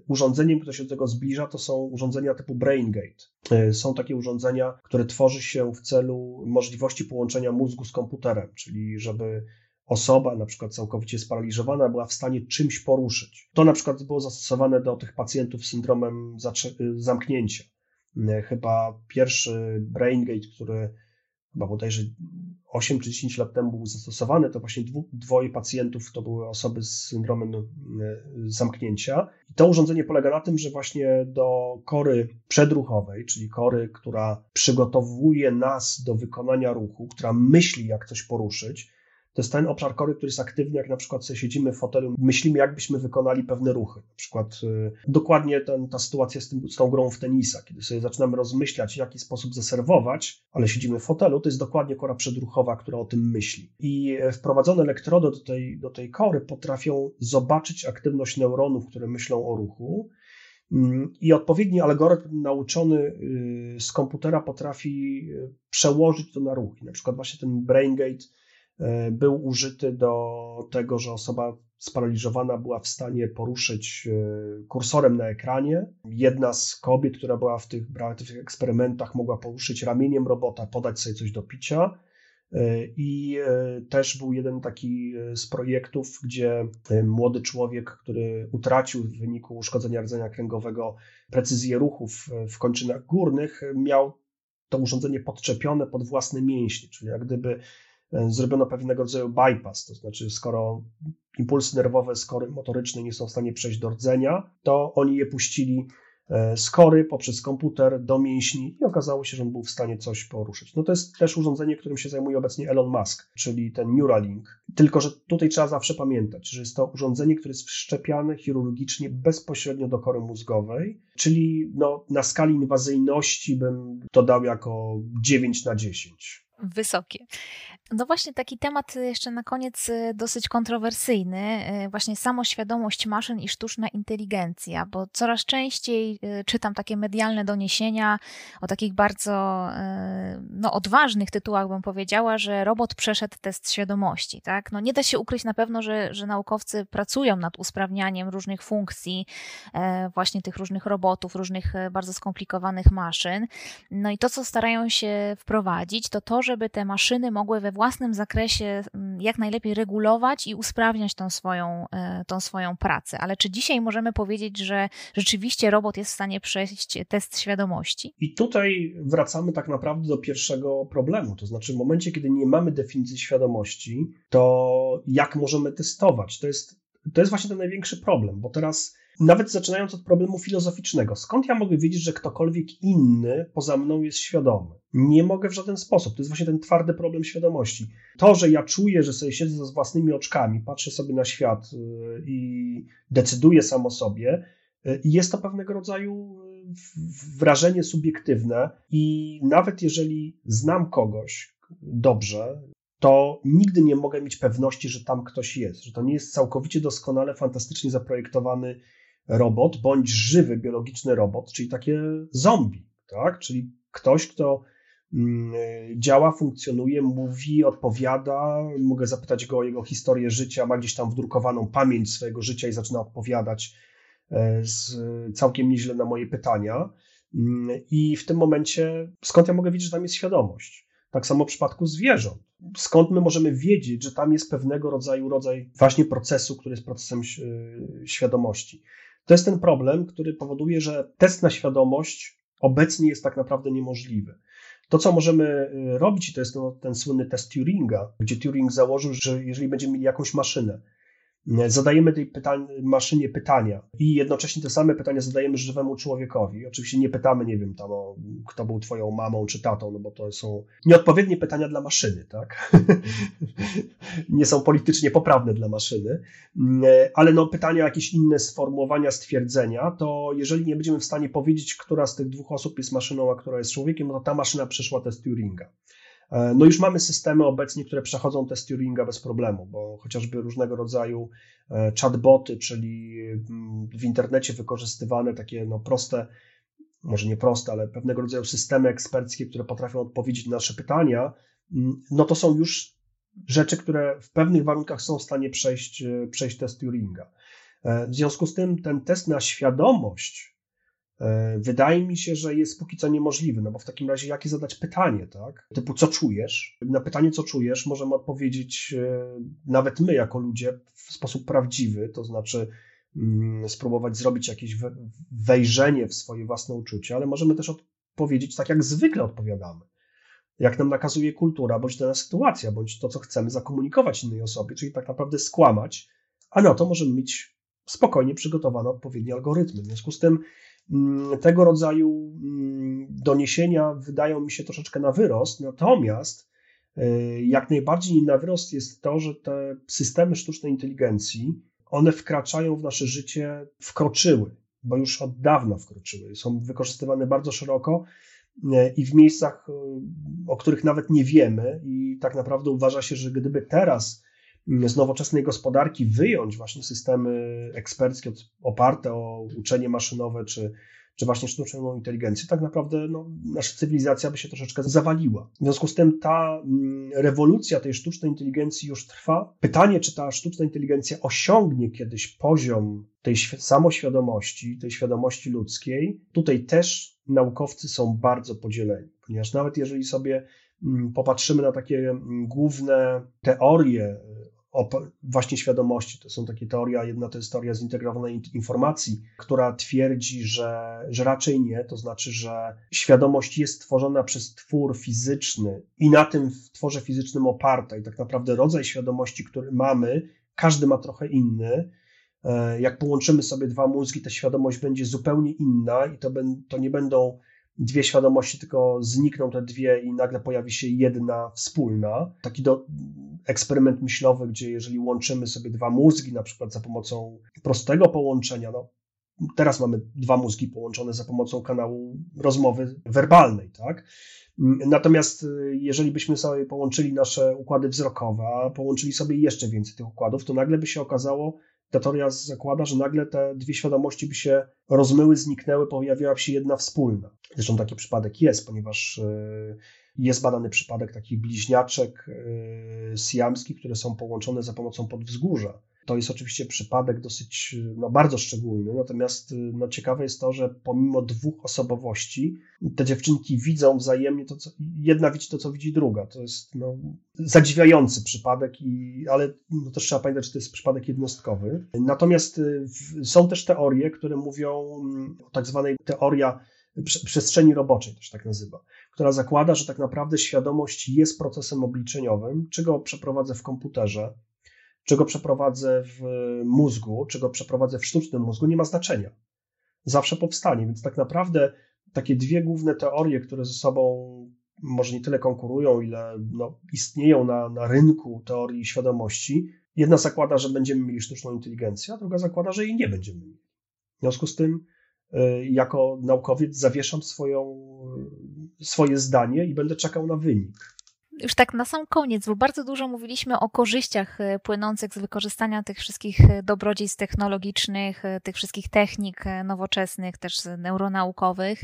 urządzeniem, które się do tego zbliża, to są urządzenia typu BrainGate. Są takie urządzenia, które tworzy się w celu możliwości połączenia mózgu z komputerem, czyli żeby osoba, na przykład całkowicie sparaliżowana, była w stanie czymś poruszyć. To na przykład było zastosowane do tych pacjentów z syndromem zamknięcia. Chyba pierwszy BrainGate, który chyba bodajże 8 czy 10 lat temu był zastosowany, to właśnie dwu, dwoje pacjentów to były osoby z syndromem e, zamknięcia. I to urządzenie polega na tym, że właśnie do kory przedruchowej, czyli kory, która przygotowuje nas do wykonania ruchu, która myśli, jak coś poruszyć, to jest ten obszar kory, który jest aktywny, jak na przykład sobie siedzimy w fotelu, myślimy, jakbyśmy wykonali pewne ruchy. Na przykład y, dokładnie ten, ta sytuacja z, tym, z tą grą w tenisa, kiedy sobie zaczynamy rozmyślać, w jaki sposób zaserwować, ale siedzimy w fotelu, to jest dokładnie kora przedruchowa, która o tym myśli. I e, wprowadzone elektrody do tej, do tej kory potrafią zobaczyć aktywność neuronów, które myślą o ruchu, mm, i odpowiedni algorytm nauczony y, z komputera potrafi y, przełożyć to na ruchy. Na przykład właśnie ten BrainGate był użyty do tego, że osoba sparaliżowana była w stanie poruszyć e, kursorem na ekranie. Jedna z kobiet, która była w tych, w tych eksperymentach, mogła poruszyć ramieniem robota, podać sobie coś do picia. E, I też był jeden taki z projektów, gdzie młody człowiek, który utracił w wyniku uszkodzenia rdzenia kręgowego precyzję ruchów w kończynach górnych, miał to urządzenie podczepione pod własne mięśnie, czyli jak gdyby E, zrobiono pewnego rodzaju bypass, to znaczy skoro impulsy nerwowe, skory motoryczne nie są w stanie przejść do rdzenia, to oni je puścili e, z kory poprzez komputer do mięśni i okazało się, że on był w stanie coś poruszyć. No to jest też urządzenie, którym się zajmuje obecnie Elon Musk, czyli ten Neuralink. Tylko, że tutaj trzeba zawsze pamiętać, że jest to urządzenie, które jest wszczepiane chirurgicznie bezpośrednio do kory mózgowej, czyli no, na skali inwazyjności bym to dał jako 9 na 10 wysokie. No właśnie taki temat jeszcze na koniec y, dosyć kontrowersyjny, y, właśnie samoświadomość maszyn i sztuczna inteligencja, bo coraz częściej y, czytam takie medialne doniesienia o takich bardzo no, odważnych tytułach, bym powiedziała, że robot przeszedł test świadomości. Tak? No nie da się ukryć na pewno, że, że naukowcy pracują nad usprawnianiem różnych funkcji, e, właśnie tych różnych robotów, różnych e, bardzo skomplikowanych maszyn. No i to, co starają się wprowadzić, to to, żeby te maszyny mogły we własnym zakresie mm, jak najlepiej regulować i usprawniać tą swoją, e, tą swoją pracę. Ale czy dzisiaj możemy powiedzieć, że rzeczywiście robot jest w stanie przejść test świadomości? I tutaj wracamy tak naprawdę do pierwszego problemu. To znaczy, w momencie, kiedy nie mamy definicji świadomości, to jak możemy testować? To jest, to jest właśnie ten największy problem, bo teraz nawet zaczynając od problemu filozoficznego, skąd ja mogę wiedzieć, że ktokolwiek inny poza mną jest świadomy? Nie mogę w żaden sposób. To jest właśnie ten twardy problem świadomości. To, że ja czuję, że sobie siedzę z własnymi oczkami, patrzę sobie na świat y, i decyduję sam o sobie, y, jest to pewnego rodzaju wrażenie subiektywne i nawet jeżeli znam kogoś dobrze, to nigdy nie mogę mieć pewności, że tam ktoś jest, że to nie jest całkowicie doskonale, fantastycznie zaprojektowany robot bądź żywy biologiczny robot, czyli takie zombie, tak? Czyli ktoś, kto mm, działa, funkcjonuje, mówi, odpowiada. Mogę zapytać go o jego historię życia, ma gdzieś tam wdrukowaną pamięć swojego życia i zaczyna odpowiadać e, z, całkiem nieźle na moje pytania. Mm, I w tym momencie, skąd ja mogę wiedzieć, że tam jest świadomość? Tak samo w przypadku zwierząt. Skąd my możemy wiedzieć, że tam jest pewnego rodzaju rodzaj właśnie procesu, który jest procesem e, świadomości? To jest ten problem, który powoduje, że test na świadomość obecnie jest tak naprawdę niemożliwy. To, co możemy e, robić, to jest ten słynny test Turinga, gdzie Turing założył, że jeżeli będziemy mieli jakąś maszynę, zadajemy tej maszynie pytania i jednocześnie te same pytania zadajemy żywemu człowiekowi. Oczywiście nie pytamy, nie wiem, tam o, kto był twoją mamą czy tatą, no bo to są nieodpowiednie pytania dla maszyny, tak? nie są politycznie poprawne dla maszyny, ale no pytania, jakieś inne sformułowania, stwierdzenia, to jeżeli nie będziemy w stanie powiedzieć, która z tych dwóch osób jest maszyną, a która jest człowiekiem, no to ta maszyna przeszła test Turinga. E, no już mamy systemy obecnie, które przechodzą test Turinga bez problemu, bo chociażby różnego rodzaju e, chatboty, czyli mm, w internecie wykorzystywane takie no proste, może nie proste, ale pewnego rodzaju systemy eksperckie, które potrafią odpowiedzieć na nasze pytania, mm, no to są już rzeczy, które w pewnych warunkach są w stanie przejść, e, przejść test Turinga. W związku z tym ten test na świadomość wydaje mi się, że jest póki co niemożliwy, no bo w takim razie jakie zadać pytanie, tak? Typu co czujesz? Na pytanie co czujesz możemy odpowiedzieć e, nawet my jako ludzie w sposób prawdziwy, to znaczy mm, spróbować zrobić jakieś wejrzenie w swoje własne uczucia, ale możemy też odpowiedzieć tak jak zwykle odpowiadamy. Jak nam nakazuje kultura, bądź dana sytuacja, bądź to, co chcemy zakomunikować innej osobie, czyli tak naprawdę skłamać, a na to możemy mieć spokojnie przygotowane odpowiednie algorytmy. W związku z tym tego rodzaju mm, doniesienia wydają mi się troszeczkę na wyrost, natomiast e, jak najbardziej na wyrost jest to, że te systemy sztucznej inteligencji, one wkraczają w nasze życie, wkroczyły, bo już od dawna wkroczyły, są wykorzystywane bardzo szeroko e, i w miejscach, e, o których nawet nie wiemy, i tak naprawdę uważa się, że gdyby teraz z nowoczesnej gospodarki wyjąć właśnie systemy eksperckie oparte o uczenie maszynowe czy, czy właśnie sztuczną inteligencję, tak naprawdę no, nasza cywilizacja by się troszeczkę zawaliła. W związku z tym ta mm, rewolucja tej sztucznej inteligencji już trwa. Pytanie, czy ta sztuczna inteligencja osiągnie kiedyś poziom tej samoświadomości, tej świadomości ludzkiej, tutaj też naukowcy są bardzo podzieleni, ponieważ nawet jeżeli sobie mm, popatrzymy na takie mm, główne teorie właśnie świadomości. To są takie teoria, jedna to jest teoria zintegrowanej informacji, która twierdzi, że, że raczej nie, to znaczy, że świadomość jest tworzona przez twór fizyczny i na tym tworze fizycznym oparta i tak naprawdę rodzaj świadomości, który mamy, każdy ma trochę inny. E, jak połączymy sobie dwa mózgi, ta świadomość będzie zupełnie inna i to, to nie będą dwie świadomości, tylko znikną te dwie i nagle pojawi się jedna wspólna. Taki do, eksperyment myślowy, gdzie jeżeli łączymy sobie dwa mózgi, na przykład za pomocą prostego połączenia, no teraz mamy dwa mózgi połączone za pomocą kanału rozmowy werbalnej, tak? Natomiast y, jeżeli byśmy sobie połączyli nasze układy wzrokowe, a połączyli sobie jeszcze więcej tych układów, to nagle by się okazało, ta teoria zakłada, że nagle te dwie świadomości by się rozmyły, zniknęły, pojawiła się jedna wspólna. Zresztą taki przypadek jest, ponieważ y, jest badany przypadek takich bliźniaczek y, siamskich, które są połączone za pomocą podwzgórza. To jest oczywiście przypadek dosyć, no, bardzo szczególny, natomiast y, no, ciekawe jest to, że pomimo dwóch osobowości, te dziewczynki widzą wzajemnie to, co, jedna widzi to, co widzi druga. To jest no, zadziwiający przypadek, i, ale no, też trzeba pamiętać, że to jest przypadek jednostkowy. Natomiast y, są też teorie, które mówią mm, o tak zwanej teoria przestrzeni roboczej, to się tak nazywa, która zakłada, że tak naprawdę świadomość jest procesem obliczeniowym, czego przeprowadzę w komputerze, czego przeprowadzę w mózgu, czego przeprowadzę w sztucznym mózgu, nie ma znaczenia. Zawsze powstanie, więc tak naprawdę takie dwie główne teorie, które ze sobą może nie tyle konkurują, ile no, istnieją na, na rynku teorii świadomości. Jedna zakłada, że będziemy mieli sztuczną inteligencję, a druga zakłada, że jej nie będziemy mieli. W związku z tym Y, jako naukowiec zawieszam swoją, swoje zdanie i będę czekał na wynik. Już tak na sam koniec, bo bardzo dużo mówiliśmy o korzyściach y, płynących z wykorzystania tych wszystkich y, dobrodziejstw technologicznych, tych wszystkich technik nowoczesnych, też neuronaukowych,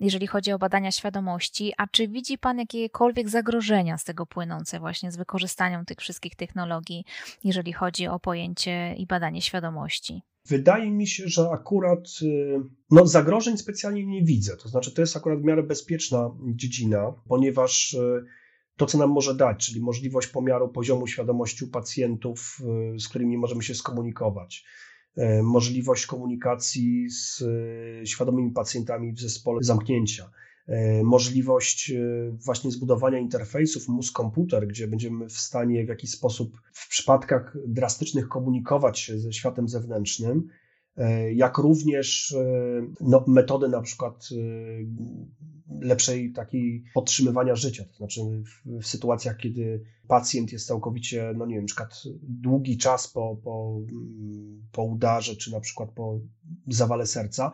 jeżeli chodzi o badania świadomości. A czy widzi Pan jakiekolwiek zagrożenia z tego płynące właśnie z wykorzystaniem tych wszystkich technologii, jeżeli chodzi o pojęcie i badanie świadomości? Wydaje mi się, że akurat y, no, zagrożeń specjalnie nie widzę. To znaczy, to jest akurat w miarę bezpieczna dziedzina, ponieważ y, to, co nam może dać, czyli możliwość pomiaru poziomu świadomości u pacjentów, z którymi możemy się skomunikować, możliwość komunikacji z świadomymi pacjentami w zespole zamknięcia, możliwość właśnie zbudowania interfejsów mózg-komputer, gdzie będziemy w stanie w jakiś sposób w przypadkach drastycznych komunikować się ze światem zewnętrznym, jak również no, metody na przykład lepszej takiej podtrzymywania życia, to znaczy w, w, sytuacjach, kiedy pacjent jest całkowicie, no nie wiem, na długi czas po, po, po udarze, czy na przykład po zawale serca,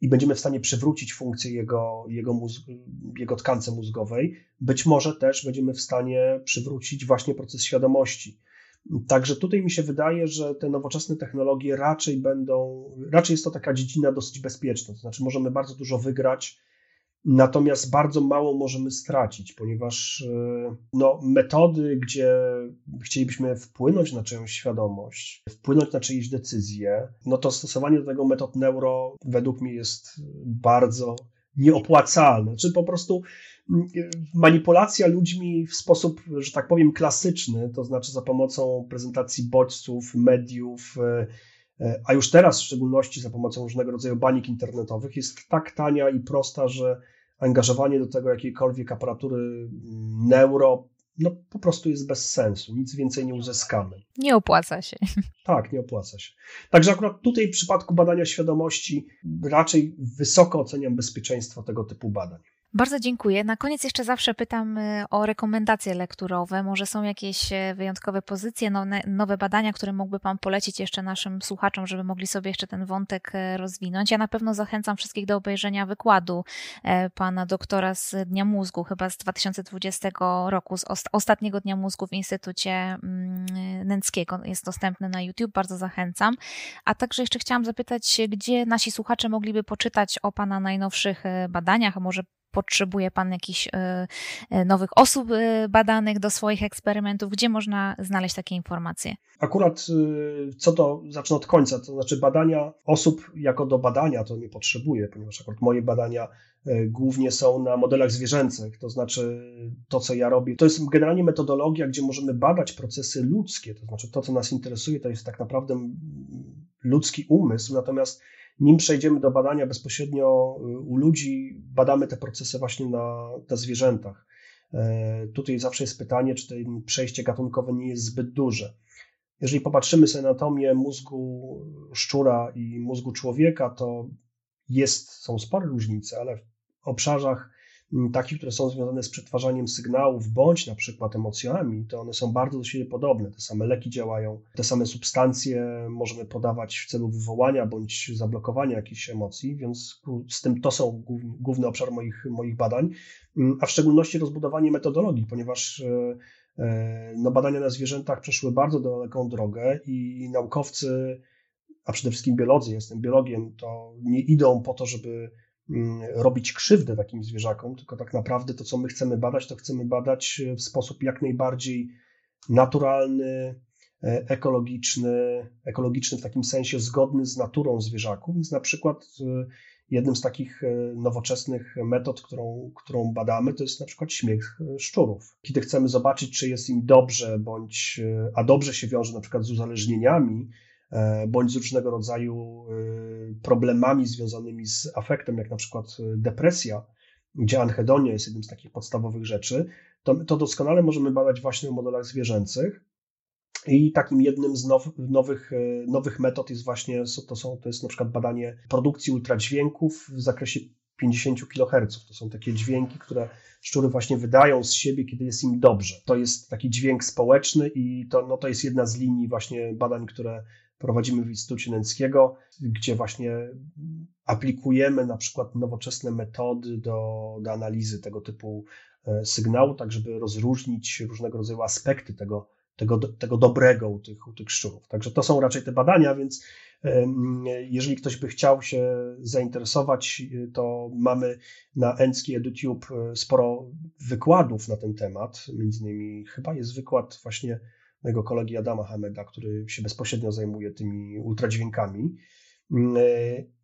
i będziemy w stanie przywrócić funkcję jego, jego, mózg, jego tkance mózgowej, być może też będziemy w stanie przywrócić właśnie proces świadomości. Także tutaj mi się wydaje, że te nowoczesne technologie raczej będą, raczej jest to taka dziedzina dosyć bezpieczna, to znaczy możemy bardzo dużo wygrać Natomiast bardzo mało możemy stracić, ponieważ e, no, metody, gdzie chcielibyśmy wpłynąć na czyjąś świadomość, wpłynąć na czyjeś decyzje, no to stosowanie do tego metod neuro według mnie jest bardzo nieopłacalne. Czy po prostu manipulacja ludźmi w sposób, że tak powiem, klasyczny, to znaczy za pomocą prezentacji bodźców, mediów, e, e, a już teraz w szczególności za pomocą różnego rodzaju banik internetowych jest tak tania i prosta, że angażowanie do tego jakiejkolwiek aparatury mm, neuro no po prostu jest bez sensu, nic więcej nie uzyskamy. Nie opłaca się. Tak, nie opłaca się. Także akurat tutaj w przypadku badania świadomości raczej wysoko oceniam bezpieczeństwo tego typu badań. Bardzo dziękuję. Na koniec jeszcze zawsze pytam y, o rekomendacje lekturowe. Może są jakieś e, wyjątkowe pozycje, nowe badania, które mógłby Pan polecić jeszcze naszym słuchaczom, żeby mogli sobie jeszcze ten wątek e, rozwinąć. Ja na pewno zachęcam wszystkich do obejrzenia wykładu e, Pana doktora z Dnia Mózgu, chyba z 2020 roku, z ostatniego Dnia Mózgu w Instytucie mm, Nęckiego. Jest dostępny na YouTube, bardzo zachęcam. A także jeszcze chciałam zapytać, gdzie nasi słuchacze mogliby poczytać o Pana najnowszych badaniach, może potrzebuje Pan jakichś e, e, nowych osób e, badanych do swoich eksperymentów? Gdzie można znaleźć takie informacje? Akurat co to, zacznę od końca, to znaczy badania osób jako do badania to nie potrzebuję, ponieważ akurat moje badania głównie są na modelach zwierzęcych, to znaczy to, co ja robię, to jest generalnie metodologia, gdzie możemy badać procesy ludzkie, to znaczy to, co nas interesuje, to jest tak naprawdę ludzki umysł, natomiast nim przejdziemy do badania bezpośrednio y, u ludzi, badamy te procesy właśnie na, na zwierzętach. E, tutaj zawsze jest pytanie, czy to przejście gatunkowe nie jest zbyt duże. Jeżeli popatrzymy sobie na anatomię mózgu szczura i mózgu człowieka, to jest, są spore różnice, ale w obszarach takich, które są związane z przetwarzaniem sygnałów bądź na przykład emocjami, to one są bardzo do siebie podobne. Te same leki działają, te same substancje możemy podawać w celu wywołania bądź zablokowania jakichś emocji, więc z tym to są główny obszar moich, moich badań, a w szczególności rozbudowanie metodologii, ponieważ e, e, no, badania na zwierzętach przeszły bardzo daleką drogę i naukowcy, a przede wszystkim biolodzy, jestem biologiem, to nie idą po to, żeby robić krzywdę takim zwierzakom, tylko tak naprawdę to, co my chcemy badać, to chcemy badać w sposób jak najbardziej naturalny, e, ekologiczny, ekologiczny w takim sensie zgodny z naturą zwierzaków. Więc na przykład e, jednym z takich e, nowoczesnych metod, którą, którą badamy, to jest na przykład śmiech szczurów. Kiedy chcemy zobaczyć, czy jest im dobrze, bądź, a dobrze się wiąże na przykład z uzależnieniami, E, bądź z różnego rodzaju e, problemami związanymi z afektem, jak na przykład e, depresja, gdzie anhedonia jest jednym z takich podstawowych rzeczy, to, to doskonale możemy badać właśnie w modelach zwierzęcych. I takim jednym z now, nowych, nowych metod jest właśnie, to, są, to jest na przykład badanie produkcji ultradźwięków w zakresie 50 kHz. To są takie dźwięki, które szczury właśnie wydają z siebie, kiedy jest im dobrze. To jest taki dźwięk społeczny i to, no, to jest jedna z linii właśnie badań, które prowadzimy w Instytucie Nęckiego, gdzie właśnie aplikujemy na przykład nowoczesne metody do, do analizy tego typu e, sygnału, tak żeby rozróżnić różnego rodzaju aspekty tego, tego, tego dobrego u tych, u tych szczurów. Także to są raczej te badania, więc jeżeli ktoś by chciał się zainteresować, to mamy na Encki EduTube e, sporo wykładów na ten temat. Między innymi chyba jest wykład właśnie mojego kolegi Adama Hameda, który się bezpośrednio zajmuje tymi ultradźwiękami.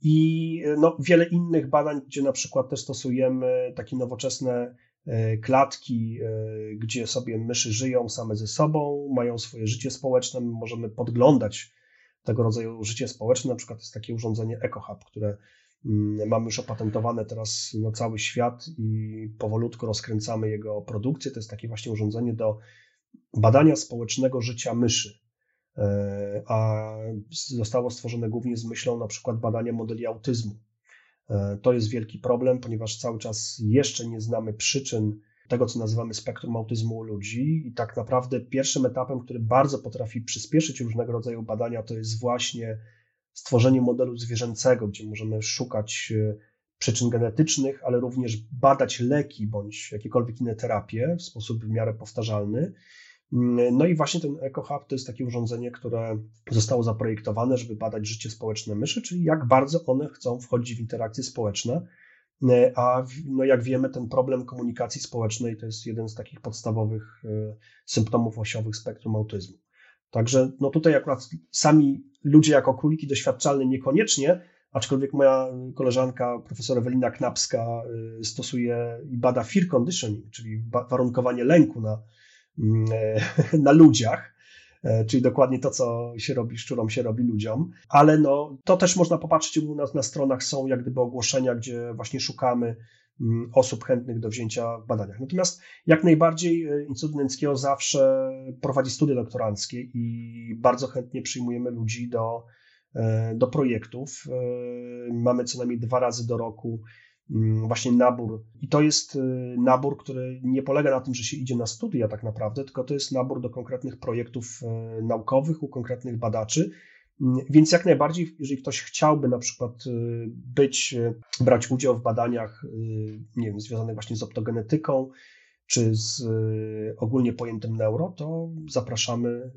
I no, wiele innych badań, gdzie na przykład też stosujemy takie nowoczesne klatki, gdzie sobie myszy żyją same ze sobą, mają swoje życie społeczne, my możemy podglądać tego rodzaju życie społeczne. Na przykład jest takie urządzenie EcoHub, które mm, mamy już opatentowane teraz na cały świat i powolutku rozkręcamy jego produkcję. To jest takie właśnie urządzenie do badania społecznego życia myszy. E, a zostało stworzone głównie z myślą na przykład badania modeli autyzmu. E, to jest wielki problem, ponieważ cały czas jeszcze nie znamy przyczyn tego, co nazywamy spektrum autyzmu u ludzi. I tak naprawdę pierwszym etapem, który bardzo potrafi przyspieszyć różnego rodzaju badania, to jest właśnie stworzenie modelu zwierzęcego, gdzie możemy szukać e, przyczyn genetycznych, ale również badać leki bądź jakiekolwiek inne terapie w sposób w miarę powtarzalny. No i właśnie ten EcoHub to jest takie urządzenie, które zostało zaprojektowane, żeby badać życie społeczne myszy, czyli jak bardzo one chcą wchodzić w interakcje społeczne a no jak wiemy, ten problem komunikacji społecznej to jest jeden z takich podstawowych e, symptomów osiowych spektrum autyzmu. Także no tutaj akurat sami ludzie jako króliki doświadczalne niekoniecznie, aczkolwiek moja koleżanka profesor Ewelina Knapska e, stosuje i bada fear conditioning, czyli warunkowanie lęku na, mm, na ludziach E, czyli dokładnie to, co się robi szczurom, się robi ludziom. Ale no, to też można popatrzeć, u nas na stronach są jak gdyby ogłoszenia, gdzie właśnie szukamy mm, osób chętnych do wzięcia w badaniach. Natomiast jak najbardziej e, Instytut Nęckiego zawsze prowadzi studia doktoranckie i bardzo chętnie przyjmujemy ludzi do, do projektów. Mamy co najmniej dwa razy do roku Mm, właśnie nabór. I to jest y, nabór, który nie polega na tym, że się idzie na studia tak naprawdę, tylko to jest nabór do konkretnych projektów naukowych u konkretnych badaczy. Mm, więc jak najbardziej, jeżeli ktoś chciałby na przykład być, brać udział w badaniach, nie wiem, związanych właśnie z optogenetyką, czy z ogólnie pojętym neuro, to zapraszamy.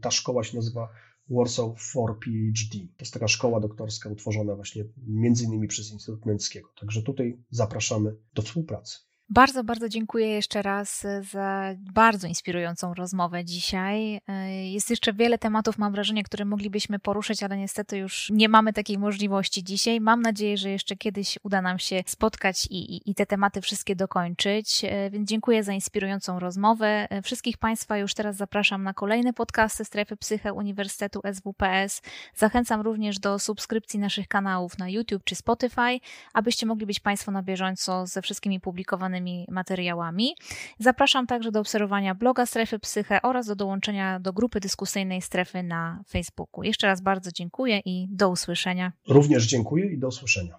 Ta szkoła się nazywa Warsaw for PhD. To jest taka szkoła doktorska utworzona właśnie między innymi przez Instytut Męckiego. Także tutaj zapraszamy do współpracy. Bardzo, bardzo dziękuję jeszcze raz e, za bardzo inspirującą rozmowę dzisiaj. E, jest jeszcze wiele tematów, mam wrażenie, które moglibyśmy poruszyć, ale niestety już nie mamy takiej możliwości dzisiaj. Mam nadzieję, że jeszcze kiedyś uda nam się spotkać i, i, i te tematy wszystkie dokończyć. E, więc dziękuję za inspirującą rozmowę. Wszystkich Państwa już teraz zapraszam na kolejne podcasty Strefy Psyche Uniwersytetu SWPS. Zachęcam również do subskrypcji naszych kanałów na YouTube czy Spotify, abyście mogli być Państwo na bieżąco ze wszystkimi publikowanymi materiałami. Zapraszam także do obserwowania bloga Strefy Psyche oraz do dołączenia do grupy dyskusyjnej Strefy na Facebooku. Jeszcze raz bardzo dziękuję i do usłyszenia. Również dziękuję i do usłyszenia.